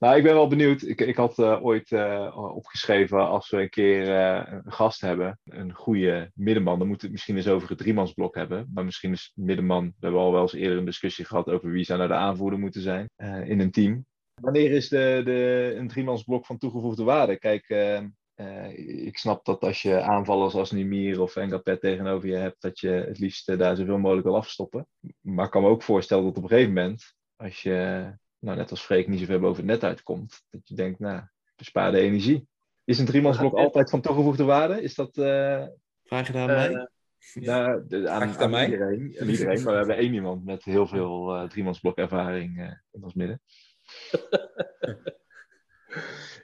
Nou, ik ben wel benieuwd. Ik, ik had uh, ooit uh, opgeschreven als we een keer uh, een gast hebben, een goede middenman, dan moeten we het misschien eens over het driemansblok hebben. Maar misschien is middenman, we hebben al wel eens eerder een discussie gehad over wie zou nou de aanvoerder moeten zijn in een team. Wanneer is de, de, een driemansblok van toegevoegde waarde? Kijk, ik snap dat als je aanvallers als Nimir of Engapet tegenover je hebt, dat je het liefst daar zoveel mogelijk wil afstoppen. Maar ik kan me ook voorstellen dat op een gegeven moment, als je nou, net als Freek niet zoveel boven het net uitkomt, dat je denkt, nou, bespaarde energie. Is een driemansblok altijd van toegevoegde waarde? Is dat... Uh, Vraag je daar aan mij? Nou, de, aan, aan, aan iedereen, aan iedereen. Maar we hebben één iemand met heel veel uh, driemansblok ervaring uh, in ons midden.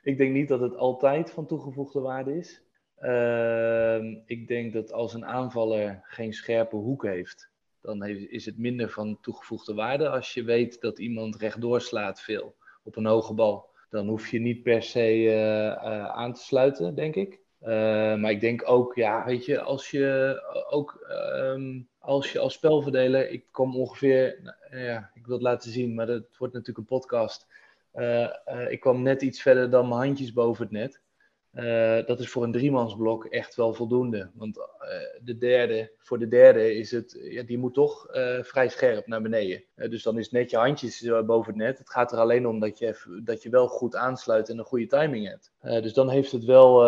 ik denk niet dat het altijd van toegevoegde waarde is. Uh, ik denk dat als een aanvaller geen scherpe hoek heeft, dan is het minder van toegevoegde waarde. Als je weet dat iemand rechtdoor slaat veel op een hoge bal, dan hoef je niet per se uh, uh, aan te sluiten, denk ik. Uh, maar ik denk ook, ja, weet je, als je ook um, als je als spelverdeler, ik kom ongeveer, nou, ja, ik wil het laten zien, maar het wordt natuurlijk een podcast. ik kwam net iets verder dan mijn handjes boven het net. Uh, dat is voor een driemansblok echt wel voldoende. Want uh, de derde, voor de derde is het, ja, die moet toch uh, vrij scherp naar beneden. dus dan is net je handjes boven het net. Het gaat er alleen om dat je, even, dat je wel goed aansluit en een goede timing hebt. dus dan heeft, het wel,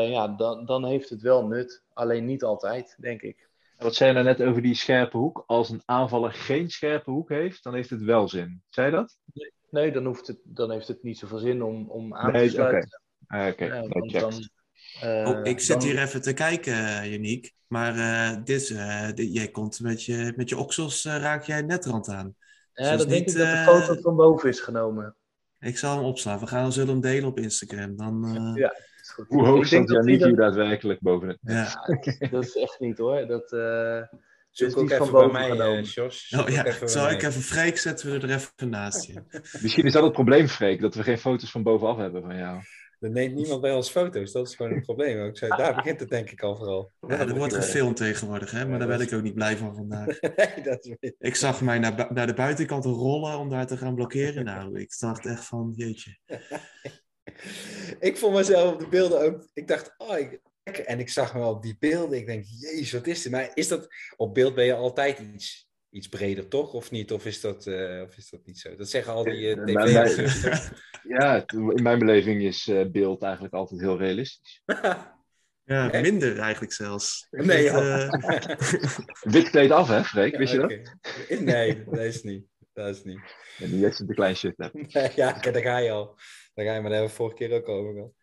ja, dan, dan heeft het wel nut. Alleen niet altijd, denk ik. Wat zei je nou net over die scherpe hoek? Als een aanvaller geen scherpe hoek heeft, dan heeft het wel zin. Zei je dat? Nee, dan, hoeft het, dan heeft het niet zoveel zin om, om aan nee, te sluiten. Okay. Ah, Oké, okay. ja, uh, oh, ik zit dan... hier even te kijken, Janiek. Maar uh, dit, uh, dit, jij komt met je, met je oksels, raak jij netrand aan. Ja, dus dat denk niet, ik dat de foto van boven is genomen. Ik zal hem opslaan. We gaan zullen hem delen op Instagram. Dan, ja. Hoe hoog staat Janiek hier daadwerkelijk boven het Ja, dat is echt niet hoor. Dat, Zoek ook even bij mij, uh, Jos. Oh, ja. Zal ik even Freek zetten we er even naast je. Misschien is dat het probleem, Freek, dat we geen foto's van bovenaf hebben van jou. Er neemt niemand bij ons foto's, dat is gewoon een probleem. Ik zei, daar begint het denk ik al vooral. Ja, er wordt gefilmd tegenwoordig, hè? maar daar ben ik ook niet blij van vandaag. nee, dat is ik zag mij naar, naar de buitenkant rollen om daar te gaan blokkeren. Nou, ik dacht echt van, jeetje. ik vond mezelf op de beelden ook, ik dacht, oh, ik, en ik zag me op die beelden, ik denk, jezus, wat is dit? Maar is dat, op beeld ben je altijd iets iets breder, toch? Of niet? Of is dat, uh, of is dat niet zo? Dat zeggen al die uh, tv Ja, in mijn beleving is uh, beeld eigenlijk altijd heel realistisch. ja, Echt? minder eigenlijk zelfs. Nee, ja. Wit kleed af, hè, Freek? Wist je okay. dat? Nee, dat is niet. Dat is niet. En die heeft een klein shit hebt. Nee, ja, daar ga je al. Daar ga je, maar daar hebben we vorige keer ook over gehad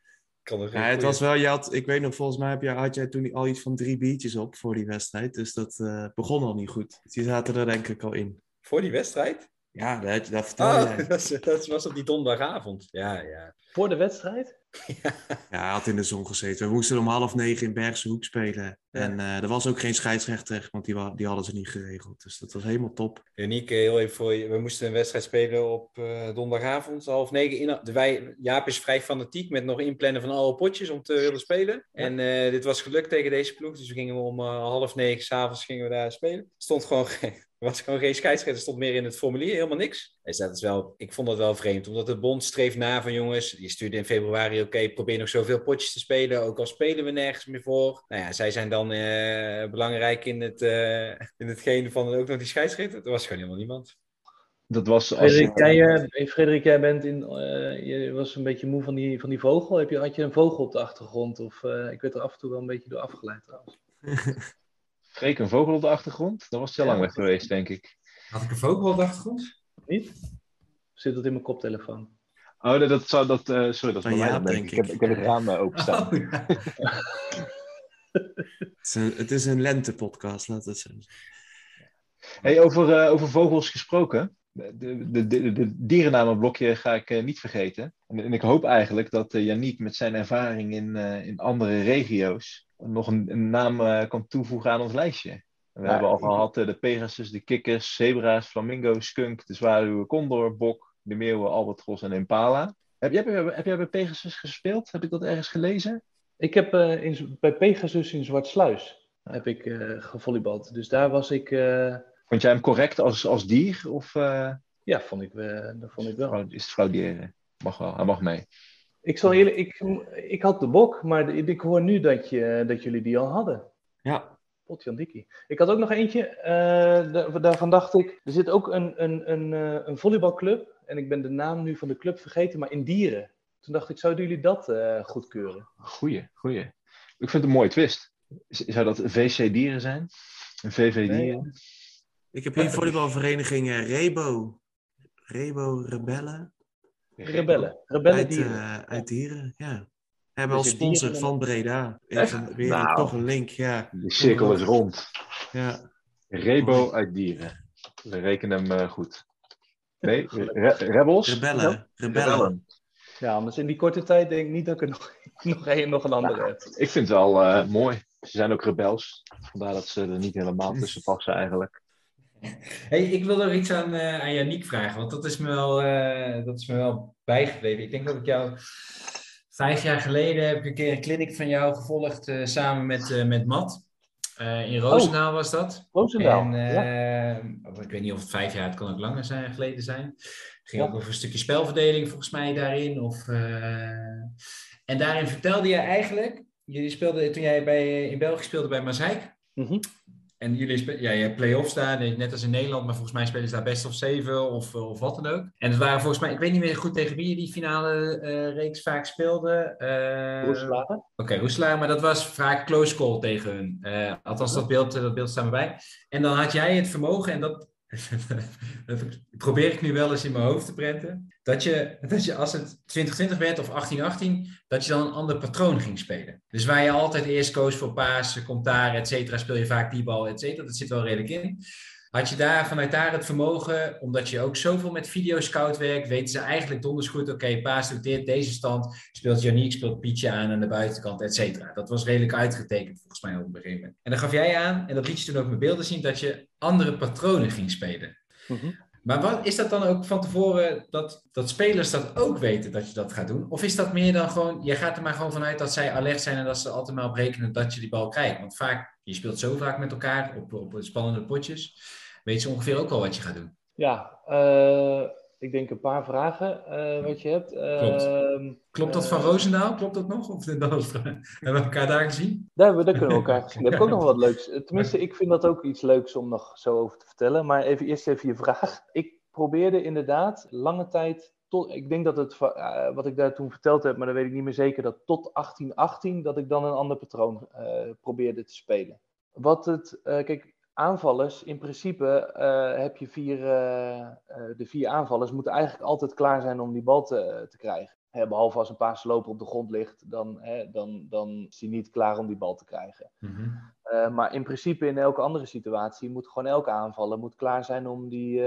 ja, het was wel, je had, ik weet nog, volgens mij heb je, had jij toen al iets van drie biertjes op voor die wedstrijd. Dus dat uh, begon al niet goed. Die zaten er denk ik al in. Voor die wedstrijd? Ja, dat, dat vertel oh, Dat, dat was op die donderdagavond. Ja, ja. Voor de wedstrijd? Ja. ja, hij had in de zon gezeten. We moesten om half negen in Bergse Hoek spelen. En uh, er was ook geen scheidsrechter, want die, die hadden ze niet geregeld. Dus dat was helemaal top. Uniek, heel even voor je. We moesten een wedstrijd spelen op uh, donderdagavond, half negen. In, de, wij, Jaap is vrij fanatiek met nog inplannen van alle potjes om te willen spelen. En uh, dit was gelukt tegen deze ploeg. Dus we gingen om half negen s'avonds gingen we daar spelen. Stond gewoon er was gewoon geen scheidsrechter, stond meer in het formulier, helemaal niks. Dus dat is wel, ik vond dat wel vreemd, omdat de bond streeft na van jongens, die stuurde in februari, oké, probeer nog zoveel potjes te spelen, ook al spelen we nergens meer voor. Nou ja, zij zijn dan uh, belangrijk in, het, uh, in hetgeen van ook nog die scheidsrechter. Er was gewoon helemaal niemand. Dat was als... Frederik, jij, uh, Frederik, jij bent in, je was een beetje moe van die, van die vogel. Heb je, had je een vogel op de achtergrond? Of ik werd er af en toe wel een beetje door afgeleid trouwens. Freek, een vogel op de achtergrond? Dan was heel lang weg geweest, denk ik. Had ik een vogel op de achtergrond? Niet? zit dat in mijn koptelefoon? Oh, dat, dat zou dat. Uh, sorry, dat is ja, mij, denk ik. Ik heb, ik heb het raam uh, openstaan. Oh, ja. het, is een, het is een lente-podcast, laat het zo Hey, over, uh, over vogels gesproken. De, de, de, de dierennamenblokje ga ik niet vergeten. En, en, ik hoop eigenlijk dat Yannick met zijn ervaring in, in andere regio's nog een, een naam uh, kan toevoegen aan ons lijstje. We hebben al gehad uh, de Pegasus, de kikkers, zebra's, flamingo, skunk, de zwaluwen, condor, bok, de meeuwen, albatros en impala. Heb jij, heb jij bij Pegasus gespeeld? Heb ik dat ergens gelezen? Ik heb uh, in, bij Pegasus in Zwartsluis heb ik uh, gevolleybald. Dus daar was ik... Vond jij hem correct als, als dier? Of, Ja, vond ik, dat vond ik wel. Is het frauderen? mag wel. Hij mag mee. Ik, zal eerlijk, ik, ik had de bok, maar ik hoor nu dat, je, dat jullie die al hadden. Ja. Potjandikkie. Ik had ook nog eentje, eh, daarvan dacht ik, er zit ook een, een, een, eh, een volleybalclub, en ik ben de naam nu van de club vergeten, maar in Dieren. Toen dacht ik, zouden jullie dat uh, goedkeuren? Goeie, goeie. Ik vind het een mooie twist. Zou dat VC Dieren zijn? Een VV Dieren? Nee. Ik heb hier volleybalvereniging Rebo. Rebo Rebellen. Rebellen. Rebellen uit, Dieren. Uh, uit Dieren, ja. Hebben als sponsor van Breda. Even weer nou, toch een link, ja. De cirkel is rond. Ja. Rebo uit Dieren. We rekenen hem uh, goed. Nee, Re Rebels? Rebellen. Rebellen. Ja, anders in die korte tijd denk ik niet dat ik er nog, nog, een, nog een andere nou, heb. Ik vind het wel uh, mooi. Ze zijn ook rebels. Vandaar dat ze er niet helemaal tussen passen eigenlijk. Hey, ik wil nog iets aan, uh, aan Janiek vragen, want dat is, me wel, uh, dat is me wel bijgebleven. Ik denk dat ik jou vijf jaar geleden heb ik een keer een clinic van jou gevolgd uh, samen met, met Matt. in Roosendaal oh, was dat. Roosendaal, en, ja. Ik weet niet of het vijf jaar, het kan ook langer zijn, geleden zijn. Het ging ja. ook over een stukje spelverdeling volgens mij daarin. Of, en daarin vertelde je eigenlijk, jullie speelden toen jij bij, in België speelde bij Mazeik. Mm -hmm. En jullie ja, je hebt play-offs daar, net als in Nederland, maar volgens mij spelen ze daar best of zeven of, of wat dan ook. En het waren volgens mij, ik weet niet meer goed tegen wie je die finale uh, reeks vaak speelde. Uh, Roeselaar. Oké, okay, maar dat was vaak close call tegen hun. Uh, althans, dat beeld, dat beeld staat me bij. En dan had jij het vermogen, en dat, dat probeer ik nu wel eens in mijn hoofd te prenten. Dat je, dat je als het 2020 werd of 1818, dat je dan een ander patroon ging spelen. Dus waar je altijd eerst koos voor paas, commentaar, et cetera, speel je vaak die bal, et cetera. Dat zit wel redelijk in. Had je daar vanuit daar het vermogen, omdat je ook zoveel met videoscout werkt, weten ze eigenlijk donders goed, oké, okay, Paas doet dit, deze stand, speelt Janiek, speelt Pietje aan aan de buitenkant, et cetera. Dat was redelijk uitgetekend volgens mij op een gegeven moment. En dan gaf jij aan, en dat liet je toen ook met beelden zien, dat je andere patronen ging spelen. Mm-hmm. Maar wat, is dat dan ook van tevoren dat, dat spelers dat ook weten dat je dat gaat doen? Of is dat meer dan gewoon, je gaat er maar gewoon vanuit dat zij alert zijn en dat ze altijd maar op rekenen dat je die bal krijgt? Want vaak, je speelt zo vaak met elkaar op, op spannende potjes weet ze ongeveer ook al wat je gaat doen. Ja, uh, ik denk een paar vragen uh, wat je hebt. Klopt. Uh, Klopt dat van Roosendaal? Klopt dat nog? Of dat was, hebben we elkaar daar gezien? Daar, daar kunnen we elkaar gezien. Daar heb ik ook nog wat leuks. Tenminste, ik vind dat ook iets leuks om nog zo over te vertellen. Maar even, eerst even je vraag. Ik probeerde inderdaad lange tijd tot, ik denk dat het, uh, wat ik daar toen verteld heb, maar dat weet ik niet meer zeker, dat tot 1818 dat ik dan een ander patroon uh, probeerde te spelen. Wat het, uh, kijk, aanvallers, in principe uh, heb je vier, uh, uh, de vier aanvallers moeten eigenlijk altijd klaar zijn om die bal te, te krijgen. Hè, behalve als een paasloper op de grond ligt, dan, hè, dan, dan is hij niet klaar om die bal te krijgen. Mm-hmm. maar in principe in elke andere situatie moet gewoon elke aanvaller moet klaar zijn om die,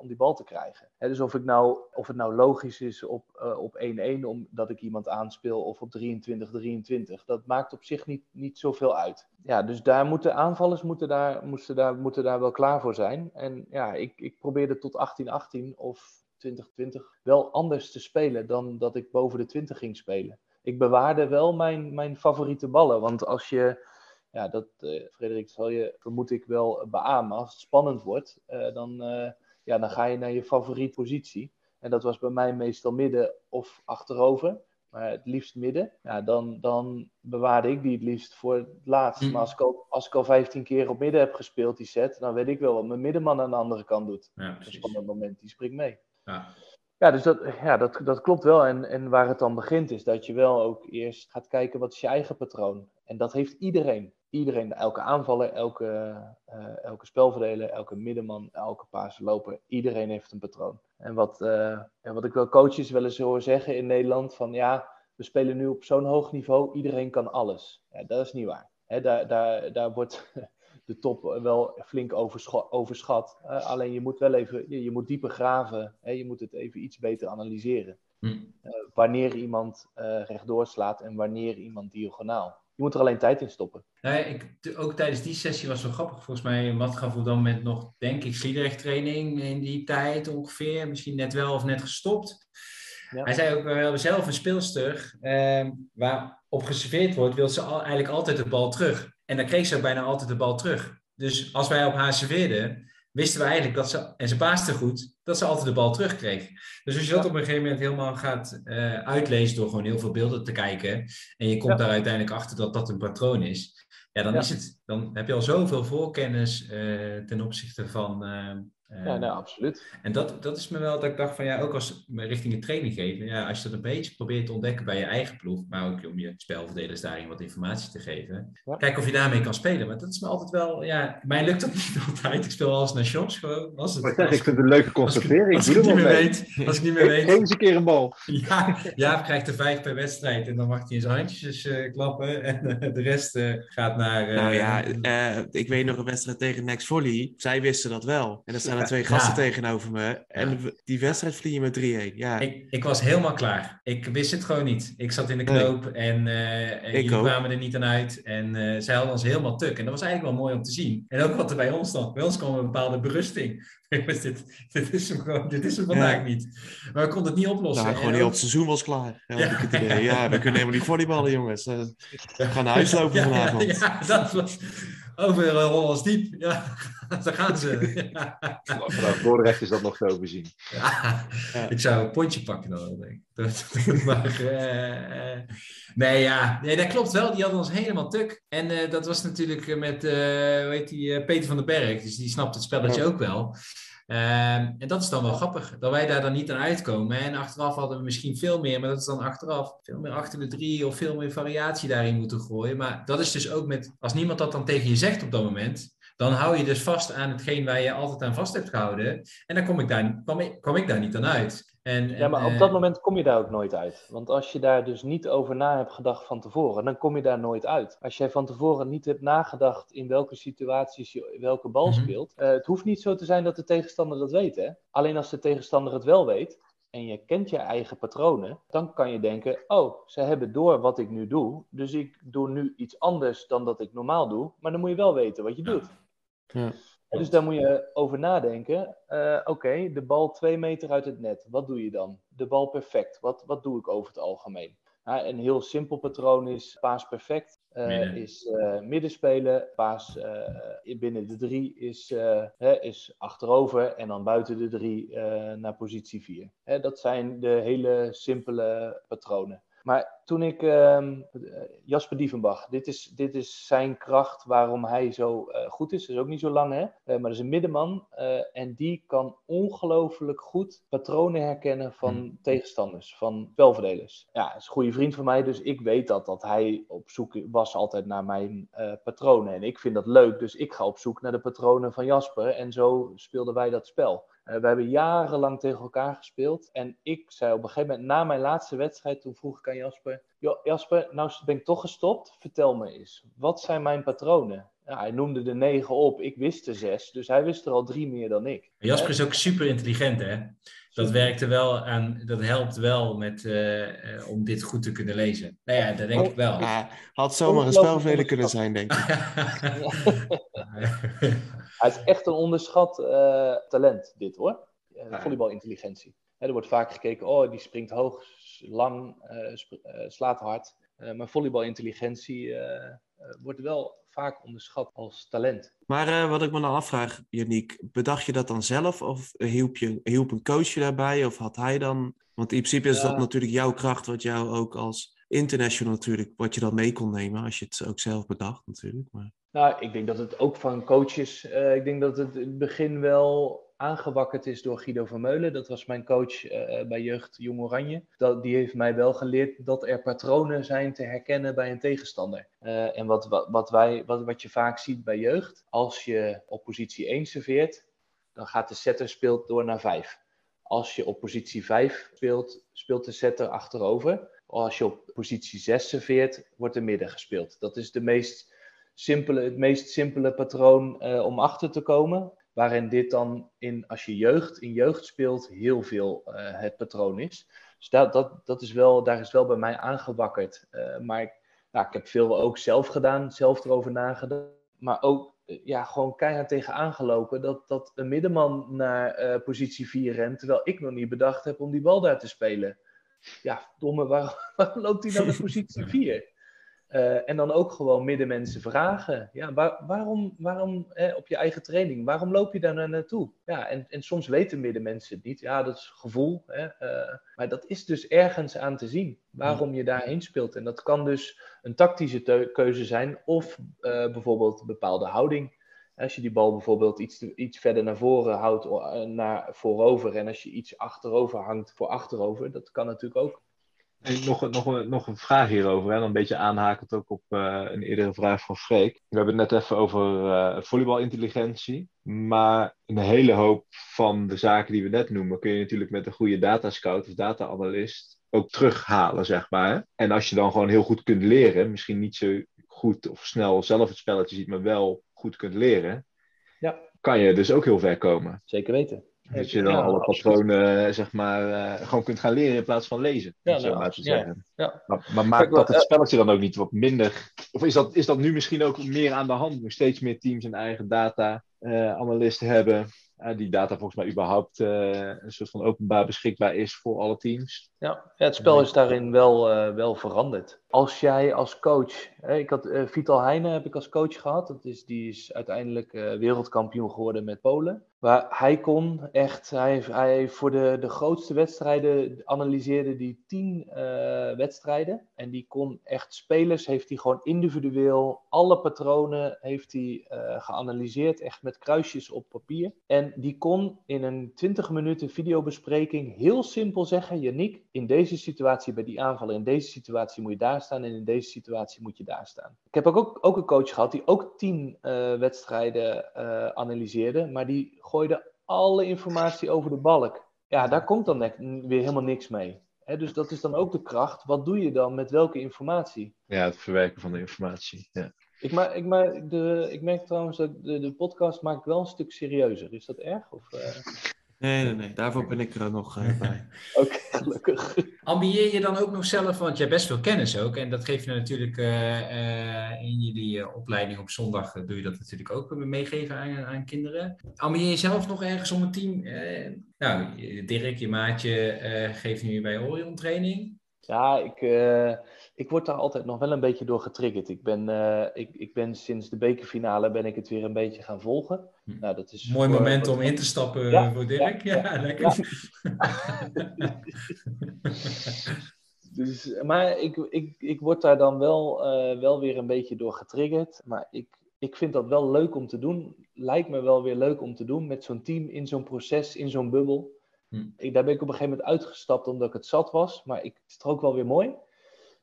om die bal te krijgen. Hè, dus of, ik nou, of het nou logisch is op, op 1-1 omdat ik iemand aanspeel of op 23-23, dat maakt op zich niet, niet zoveel uit ja, dus daar moeten aanvallers moeten daar, moesten daar, moeten daar wel klaar voor zijn. En ja, ik, ik probeerde tot 1818 of 2020 wel anders te spelen dan dat ik boven de 20 ging spelen. Ik bewaarde wel mijn, mijn favoriete ballen. Want als je, ja, dat, uh, Frederik, zal je vermoed ik wel beamen. Als het spannend wordt, uh, dan, uh, ja, dan ga je naar je favoriete positie. En dat was bij mij meestal midden of achterover maar het liefst midden, ja, dan, dan bewaarde ik die het liefst voor het laatst. Mm. Maar als ik, al, als ik al 15 keer op midden heb gespeeld, die set, dan weet ik wel wat mijn middenman aan de andere kant doet. Ja, op een spannend moment, die springt mee. Ja. Dus dat, ja, dat, dat klopt wel. En, en waar het dan begint, is dat je wel ook eerst gaat kijken wat is je eigen patroon. En dat heeft iedereen. Iedereen, elke aanvaller, elke, uh, elke spelverdeler, elke middenman, elke paasloper. Iedereen heeft een patroon. En wat, uh, en wat ik wel coaches wel eens hoor zeggen in Nederland, van ja, we spelen nu op zo'n hoog niveau, iedereen kan alles. Ja, dat is niet waar. He, daar, daar, daar wordt de top wel flink overschat. Uh, alleen je moet wel even, je, je moet dieper graven. Hè? Je moet het even iets beter analyseren. Hm. Uh, wanneer iemand uh, rechtdoor slaat en wanneer iemand diagonaal. Je moet er alleen tijd in stoppen. Nee, ik, ook tijdens die sessie was het wel grappig. Volgens mij, Matt gaf dan met nog, denk ik, Sliedrecht training in die tijd ongeveer. Misschien net wel of net gestopt. Ja. Hij zei ook, we hebben zelf een speelster uh, waar op geserveerd wordt, wil ze al, eigenlijk altijd de bal terug. En dan kreeg ze bijna altijd de bal terug. Dus als wij op haar serveerden, wisten we eigenlijk dat ze, en ze paaste goed, dat ze altijd de bal terugkreeg. Dus als je dat op een gegeven moment helemaal gaat uh, uitlezen door gewoon heel veel beelden te kijken, en je komt daar uiteindelijk achter dat dat een patroon is, ja, dan, Is het, dan heb je al zoveel voorkennis uh, ten opzichte van, uh, ja, nou, absoluut. En dat, dat is me wel dat ik dacht van ja, ook als richting een training geven, ja, als je dat een beetje probeert te ontdekken bij je eigen ploeg, maar ook om je spelverdelers daarin wat informatie te geven, kijk of je daarmee kan spelen. Maar dat is me altijd wel, ja, mij lukt dat niet altijd. Ik speel alles naar shots gewoon. Als het, als, ik vind het een leuke constatering. Als, ik, als ik niet meer weet. Als ik niet meer weet. Geef eens een keer een bal. Ja, Jaap krijgt er vijf per wedstrijd en dan mag hij in zijn handjes uh, klappen en uh, de rest uh, gaat naar... nou ja, ik weet nog een wedstrijd tegen Next Volley. Zij wisten dat wel. En dat zijn twee gasten tegenover me. En die wedstrijd vliegen met 3-1. Ja. Ik, ik, was helemaal klaar. Ik wist het gewoon niet. Ik zat in de knoop en, uh, en jullie kwamen er niet aan uit. En uh, zij hadden ons helemaal tuk. En dat was eigenlijk wel mooi om te zien. En ook wat er bij ons stond. Bij ons kwam een bepaalde berusting. dit, dit, is hem gewoon, dit is hem vandaag ja. niet. Maar we konden het niet oplossen. Nou, gewoon heel het seizoen was klaar. Ja, ja. ja, we kunnen helemaal niet volleyballen, jongens. Uh, we gaan naar huis lopen vanavond. Ja, dat was over Hollands Diep. Ja, daar gaan ze. Vanaf Dordrecht is dat nog te overzien. Ja, ik zou een pontje pakken dan, denk ik. maar, uh, nee, ja, nee, dat klopt wel. Die hadden ons helemaal tuk. En uh, dat was natuurlijk met, uh, hoe heet die, Peter van den Berg. Dus die snapt het spelletje ook wel. Um, en dat is dan wel grappig, dat wij daar dan niet aan uitkomen. En achteraf hadden we misschien veel meer, maar dat is dan achteraf veel meer achter de drie of veel meer variatie daarin moeten gooien. Maar dat is dus ook met, als niemand dat dan tegen je zegt op dat moment, dan hou je dus vast aan hetgeen waar je altijd aan vast hebt gehouden. En dan kom ik daar, kom ik, kom ik daar niet aan uit. En, ja, maar op dat moment kom je daar ook nooit uit. Want als je daar dus niet over na hebt gedacht van tevoren, dan kom je daar nooit uit. Als jij van tevoren niet hebt nagedacht in welke situaties je welke bal mm -hmm. speelt. Uh, het hoeft niet zo te zijn dat de tegenstander dat weet. Hè? Alleen als de tegenstander het wel weet, en je kent je eigen patronen, dan kan je denken: oh, ze hebben door wat ik nu doe, dus ik doe nu iets anders dan dat ik normaal doe. Maar dan moet je wel weten wat je doet. Ja. Dus daar moet je over nadenken. Uh, Oké, okay, de bal twee meter uit het net. Wat doe je dan? De bal perfect. Wat, wat doe ik over het algemeen? Een heel simpel patroon is paas perfect. Uh, is uh, middenspelen. Paas binnen de drie is, hè, is achterover. En dan buiten de drie naar positie vier. Hè, dat zijn de hele simpele patronen. Maar toen ik, uh, Jasper Dievenbach, dit is, dit is zijn kracht waarom hij zo uh, goed is. Dat is ook niet zo lang, hè? Uh, maar dat is een middenman. en die kan ongelooflijk goed patronen herkennen van hmm. tegenstanders, van spelverdelers. Ja, hij is een goede vriend van mij, dus ik weet dat, dat hij op zoek was altijd naar mijn patronen. En ik vind dat leuk, dus ik ga op zoek naar de patronen van Jasper. En zo speelden wij dat spel. We hebben jarenlang tegen elkaar gespeeld. En ik zei op een gegeven moment, na mijn laatste wedstrijd, toen vroeg ik aan Jasper: Jasper, nou ben ik toch gestopt. Vertel me eens, wat zijn mijn patronen? Ja, hij noemde de negen op, ik wist er zes. Dus hij wist er al drie meer dan ik. Jasper is ook super intelligent, hè? Dat werkte wel aan, dat helpt wel met, uh, uh, om dit goed te kunnen lezen. Nou ja, dat denk ik wel. Ja, had zomaar een spelveler kunnen zijn, denk ik. Hij is echt een onderschat uh, talent, dit hoor. Uh, volleybalintelligentie. er wordt vaak gekeken, oh, die springt hoog, lang, uh, sp slaat hard. maar volleybalintelligentie wordt wel vaak onderschat als talent. Maar wat ik me dan afvraag, Janiek, bedacht je dat dan zelf of hielp, je, hielp een coach je daarbij? Of had hij dan... Want in principe is ja. dat natuurlijk jouw kracht, wat jou ook als international natuurlijk, wat je dan mee kon nemen, als je het ook zelf bedacht natuurlijk. Maar... Nou, ik denk dat het ook van coaches, uh, ik denk dat het in het begin wel aangewakkerd is door Guido van Meulen. Dat was mijn coach uh, bij Jeugd Jong Oranje. Dat, die heeft mij wel geleerd dat er patronen zijn te herkennen bij een tegenstander. Uh, en wat, wat, wij, wat, wat je vaak ziet bij jeugd, als je op positie 1 serveert, dan gaat de setter speelt door naar 5. Als je op positie 5 speelt, speelt de setter achterover. Als je op positie 6 serveert, wordt er midden gespeeld. Dat is de meest simpele, het meest simpele patroon om achter te komen. Waarin dit dan, in, als je jeugd, in jeugd speelt, heel veel uh, het patroon is. Dus dat, dat, dat is wel, daar is wel bij mij aangewakkerd. Uh, maar ik, nou, ik heb veel ook zelf gedaan, zelf erover nagedacht. Maar ook ja, gewoon keihard tegen aangelopen dat, dat een middenman naar positie 4 rent. Terwijl ik nog niet bedacht heb om die bal daar te spelen. Ja, domme, waarom, waarom loopt hij naar positie 4? Eh, en dan ook gewoon middenmensen vragen. Ja, waarom, waarom op je eigen training, waarom loop je daar nou naartoe? Ja, en, en soms weten middenmensen het niet. Ja, dat is gevoel. Hè? Eh, maar dat is dus ergens aan te zien waarom je daarheen speelt. En dat kan dus een tactische keuze zijn of uh, bijvoorbeeld bepaalde houding. Als je die bal bijvoorbeeld iets, iets verder naar voren houdt, naar voorover. En als je iets achterover hangt voor achterover, dat kan natuurlijk ook. En nog, nog, nog een vraag hierover, en een beetje aanhakend ook op uh, een eerdere vraag van Freek. We hebben het net even over uh, volleybalintelligentie. Maar een hele hoop van de zaken die we net noemen, kun je natuurlijk met een goede datascout of data-analyst ook terughalen, zeg maar. En als je dan gewoon heel goed kunt leren, misschien niet zo goed of snel zelf het spelletje ziet, maar wel goed kunt leren, ja. kan je dus ook heel ver komen. Zeker weten. Dat je dan alle patronen eh, zeg maar, uh, gewoon kunt gaan leren in plaats van lezen. Ja, zo nou, maar te zeggen. Ja, Maar, maar maakt dat het eh, spelletje dan ook niet wat minder? Of is dat, is dat nu misschien ook meer aan de hand? Nu steeds meer teams een eigen data-analyst hebben. die data volgens mij überhaupt een soort van openbaar beschikbaar is voor alle teams. Ja, het spel is daarin wel, wel veranderd als jij als coach, hè, ik had uh, Vital Heijnen heb ik als coach gehad, dat is, die is uiteindelijk uh, wereldkampioen geworden met Polen. Maar hij kon echt, hij, hij voor de, de grootste wedstrijden analyseerde die tien uh, wedstrijden. En die kon echt spelers, heeft hij gewoon individueel, alle patronen heeft hij geanalyseerd, echt met kruisjes op papier. En die kon in een 20 minuten videobespreking heel simpel zeggen, Yannick, in deze situatie bij die aanvallen, in deze situatie moet je daar staan en in deze situatie moet je daar staan. Ik heb ook, ook een coach gehad die ook tien uh, wedstrijden uh, analyseerde, maar die gooide alle informatie over de balk. Ja, daar komt dan weer helemaal niks mee. dus dat is dan ook de kracht. Wat doe je dan met welke informatie? Ja, het verwerken van de informatie. Ja. Ik, maar, ik, maar de, ik merk trouwens dat de, de podcast maakt wel een stuk serieuzer. Is dat erg? Of, uh... Nee, nee, nee. Daarvoor ben ik er nog uh, bij. Oké, gelukkig. Ambieer je dan ook nog zelf, want je hebt best veel kennis ook. En dat geef je natuurlijk uh, uh, in jullie opleiding op zondag. doe je dat natuurlijk ook meegeven aan, aan kinderen. Ambieer je zelf nog ergens om een team? nou, Dirk, je maatje, geeft nu bij Orion training. Ja, ik, ik word daar altijd nog wel een beetje door getriggerd. Ik ben, uh, ik, ik ben sinds de bekerfinale ben ik het weer een beetje gaan volgen. Hm. Nou, dat is Mooi moment om in te stappen ja, voor Dirk. Ja, ja lekker. dus, maar ik, ik, ik word daar dan wel, uh, wel weer een beetje door getriggerd. Maar ik, ik vind dat wel leuk om te doen. Lijkt me wel weer leuk om te doen met zo'n team in zo'n proces, in zo'n bubbel. Hm. Ik, daar ben ik op een gegeven moment uitgestapt omdat ik het zat was. Maar ik, het is toch ook wel weer mooi.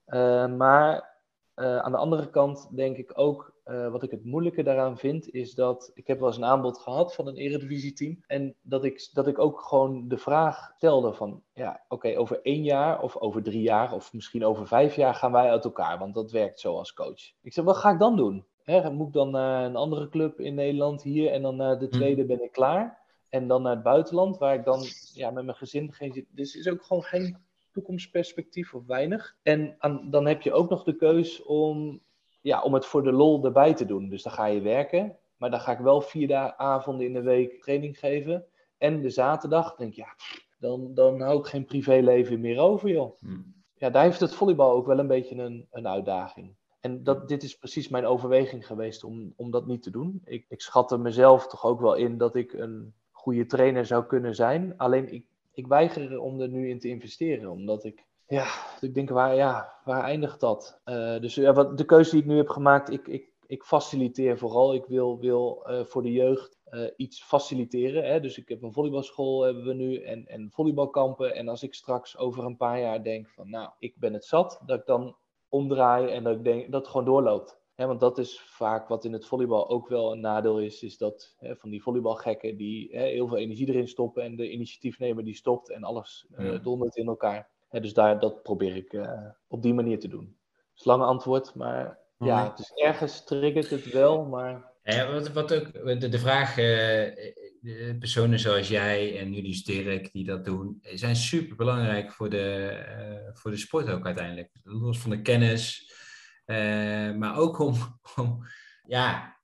Uh, maar uh, aan de andere kant denk ik ook, uh, wat ik het moeilijke daaraan vind, is dat ik heb wel eens een aanbod gehad van een eredivisie-team. En dat ik, dat ik ook gewoon de vraag stelde van, ja, oké, okay, over één jaar of over drie jaar of misschien over vijf jaar gaan wij uit elkaar, want dat werkt zo als coach. Ik zeg, wat ga ik dan doen? Hè, moet ik dan naar een andere club in Nederland hier en dan naar de hm. tweede ben ik klaar? En dan naar het buitenland, waar ik dan ja, met mijn gezin geen zit. Dus is ook gewoon geen toekomstperspectief of weinig. En dan heb je ook nog de keus om, ja, om het voor de lol erbij te doen. Dus dan ga je werken, maar dan ga ik wel vier avonden in de week training geven. En de zaterdag denk ik, ja, dan, dan hou ik geen privéleven meer over, joh. Hmm. Ja, daar heeft het volleybal ook wel een beetje een, een uitdaging. En dat, dit is precies mijn overweging geweest om, om dat niet te doen. Ik, ik schatte mezelf toch ook wel in dat ik een goede trainer zou kunnen zijn. Alleen ik, ik weiger om er nu in te investeren, omdat ik, ja, ik denk, waar, ja, waar eindigt dat? Uh, dus ja, wat, de keuze die ik nu heb gemaakt, ik, ik, ik faciliteer vooral. Ik wil, wil uh, voor de jeugd uh, iets faciliteren. Hè? Dus ik heb een volleybalschool hebben we nu en, en volleybalkampen. En als ik straks over een paar jaar denk van, nou, ik ben het zat, dat ik dan omdraai en dat ik denk dat het gewoon doorloopt want dat is vaak wat in het volleybal ook wel een nadeel is, is dat van die volleybalgekken die heel veel energie erin stoppen en de initiatiefnemer die stopt en alles uh, dondert in elkaar. dus daar, dat probeer ik uh, op die manier te doen. is lange antwoord, maar ja, het is ergens triggert het wel, maar... Ja, wat, wat ook, de, de vraag, uh, personen zoals jij en jullie Dirk die dat doen, zijn super belangrijk voor de, voor de sport ook uiteindelijk. Los van de kennis, maar ook om, om, ja,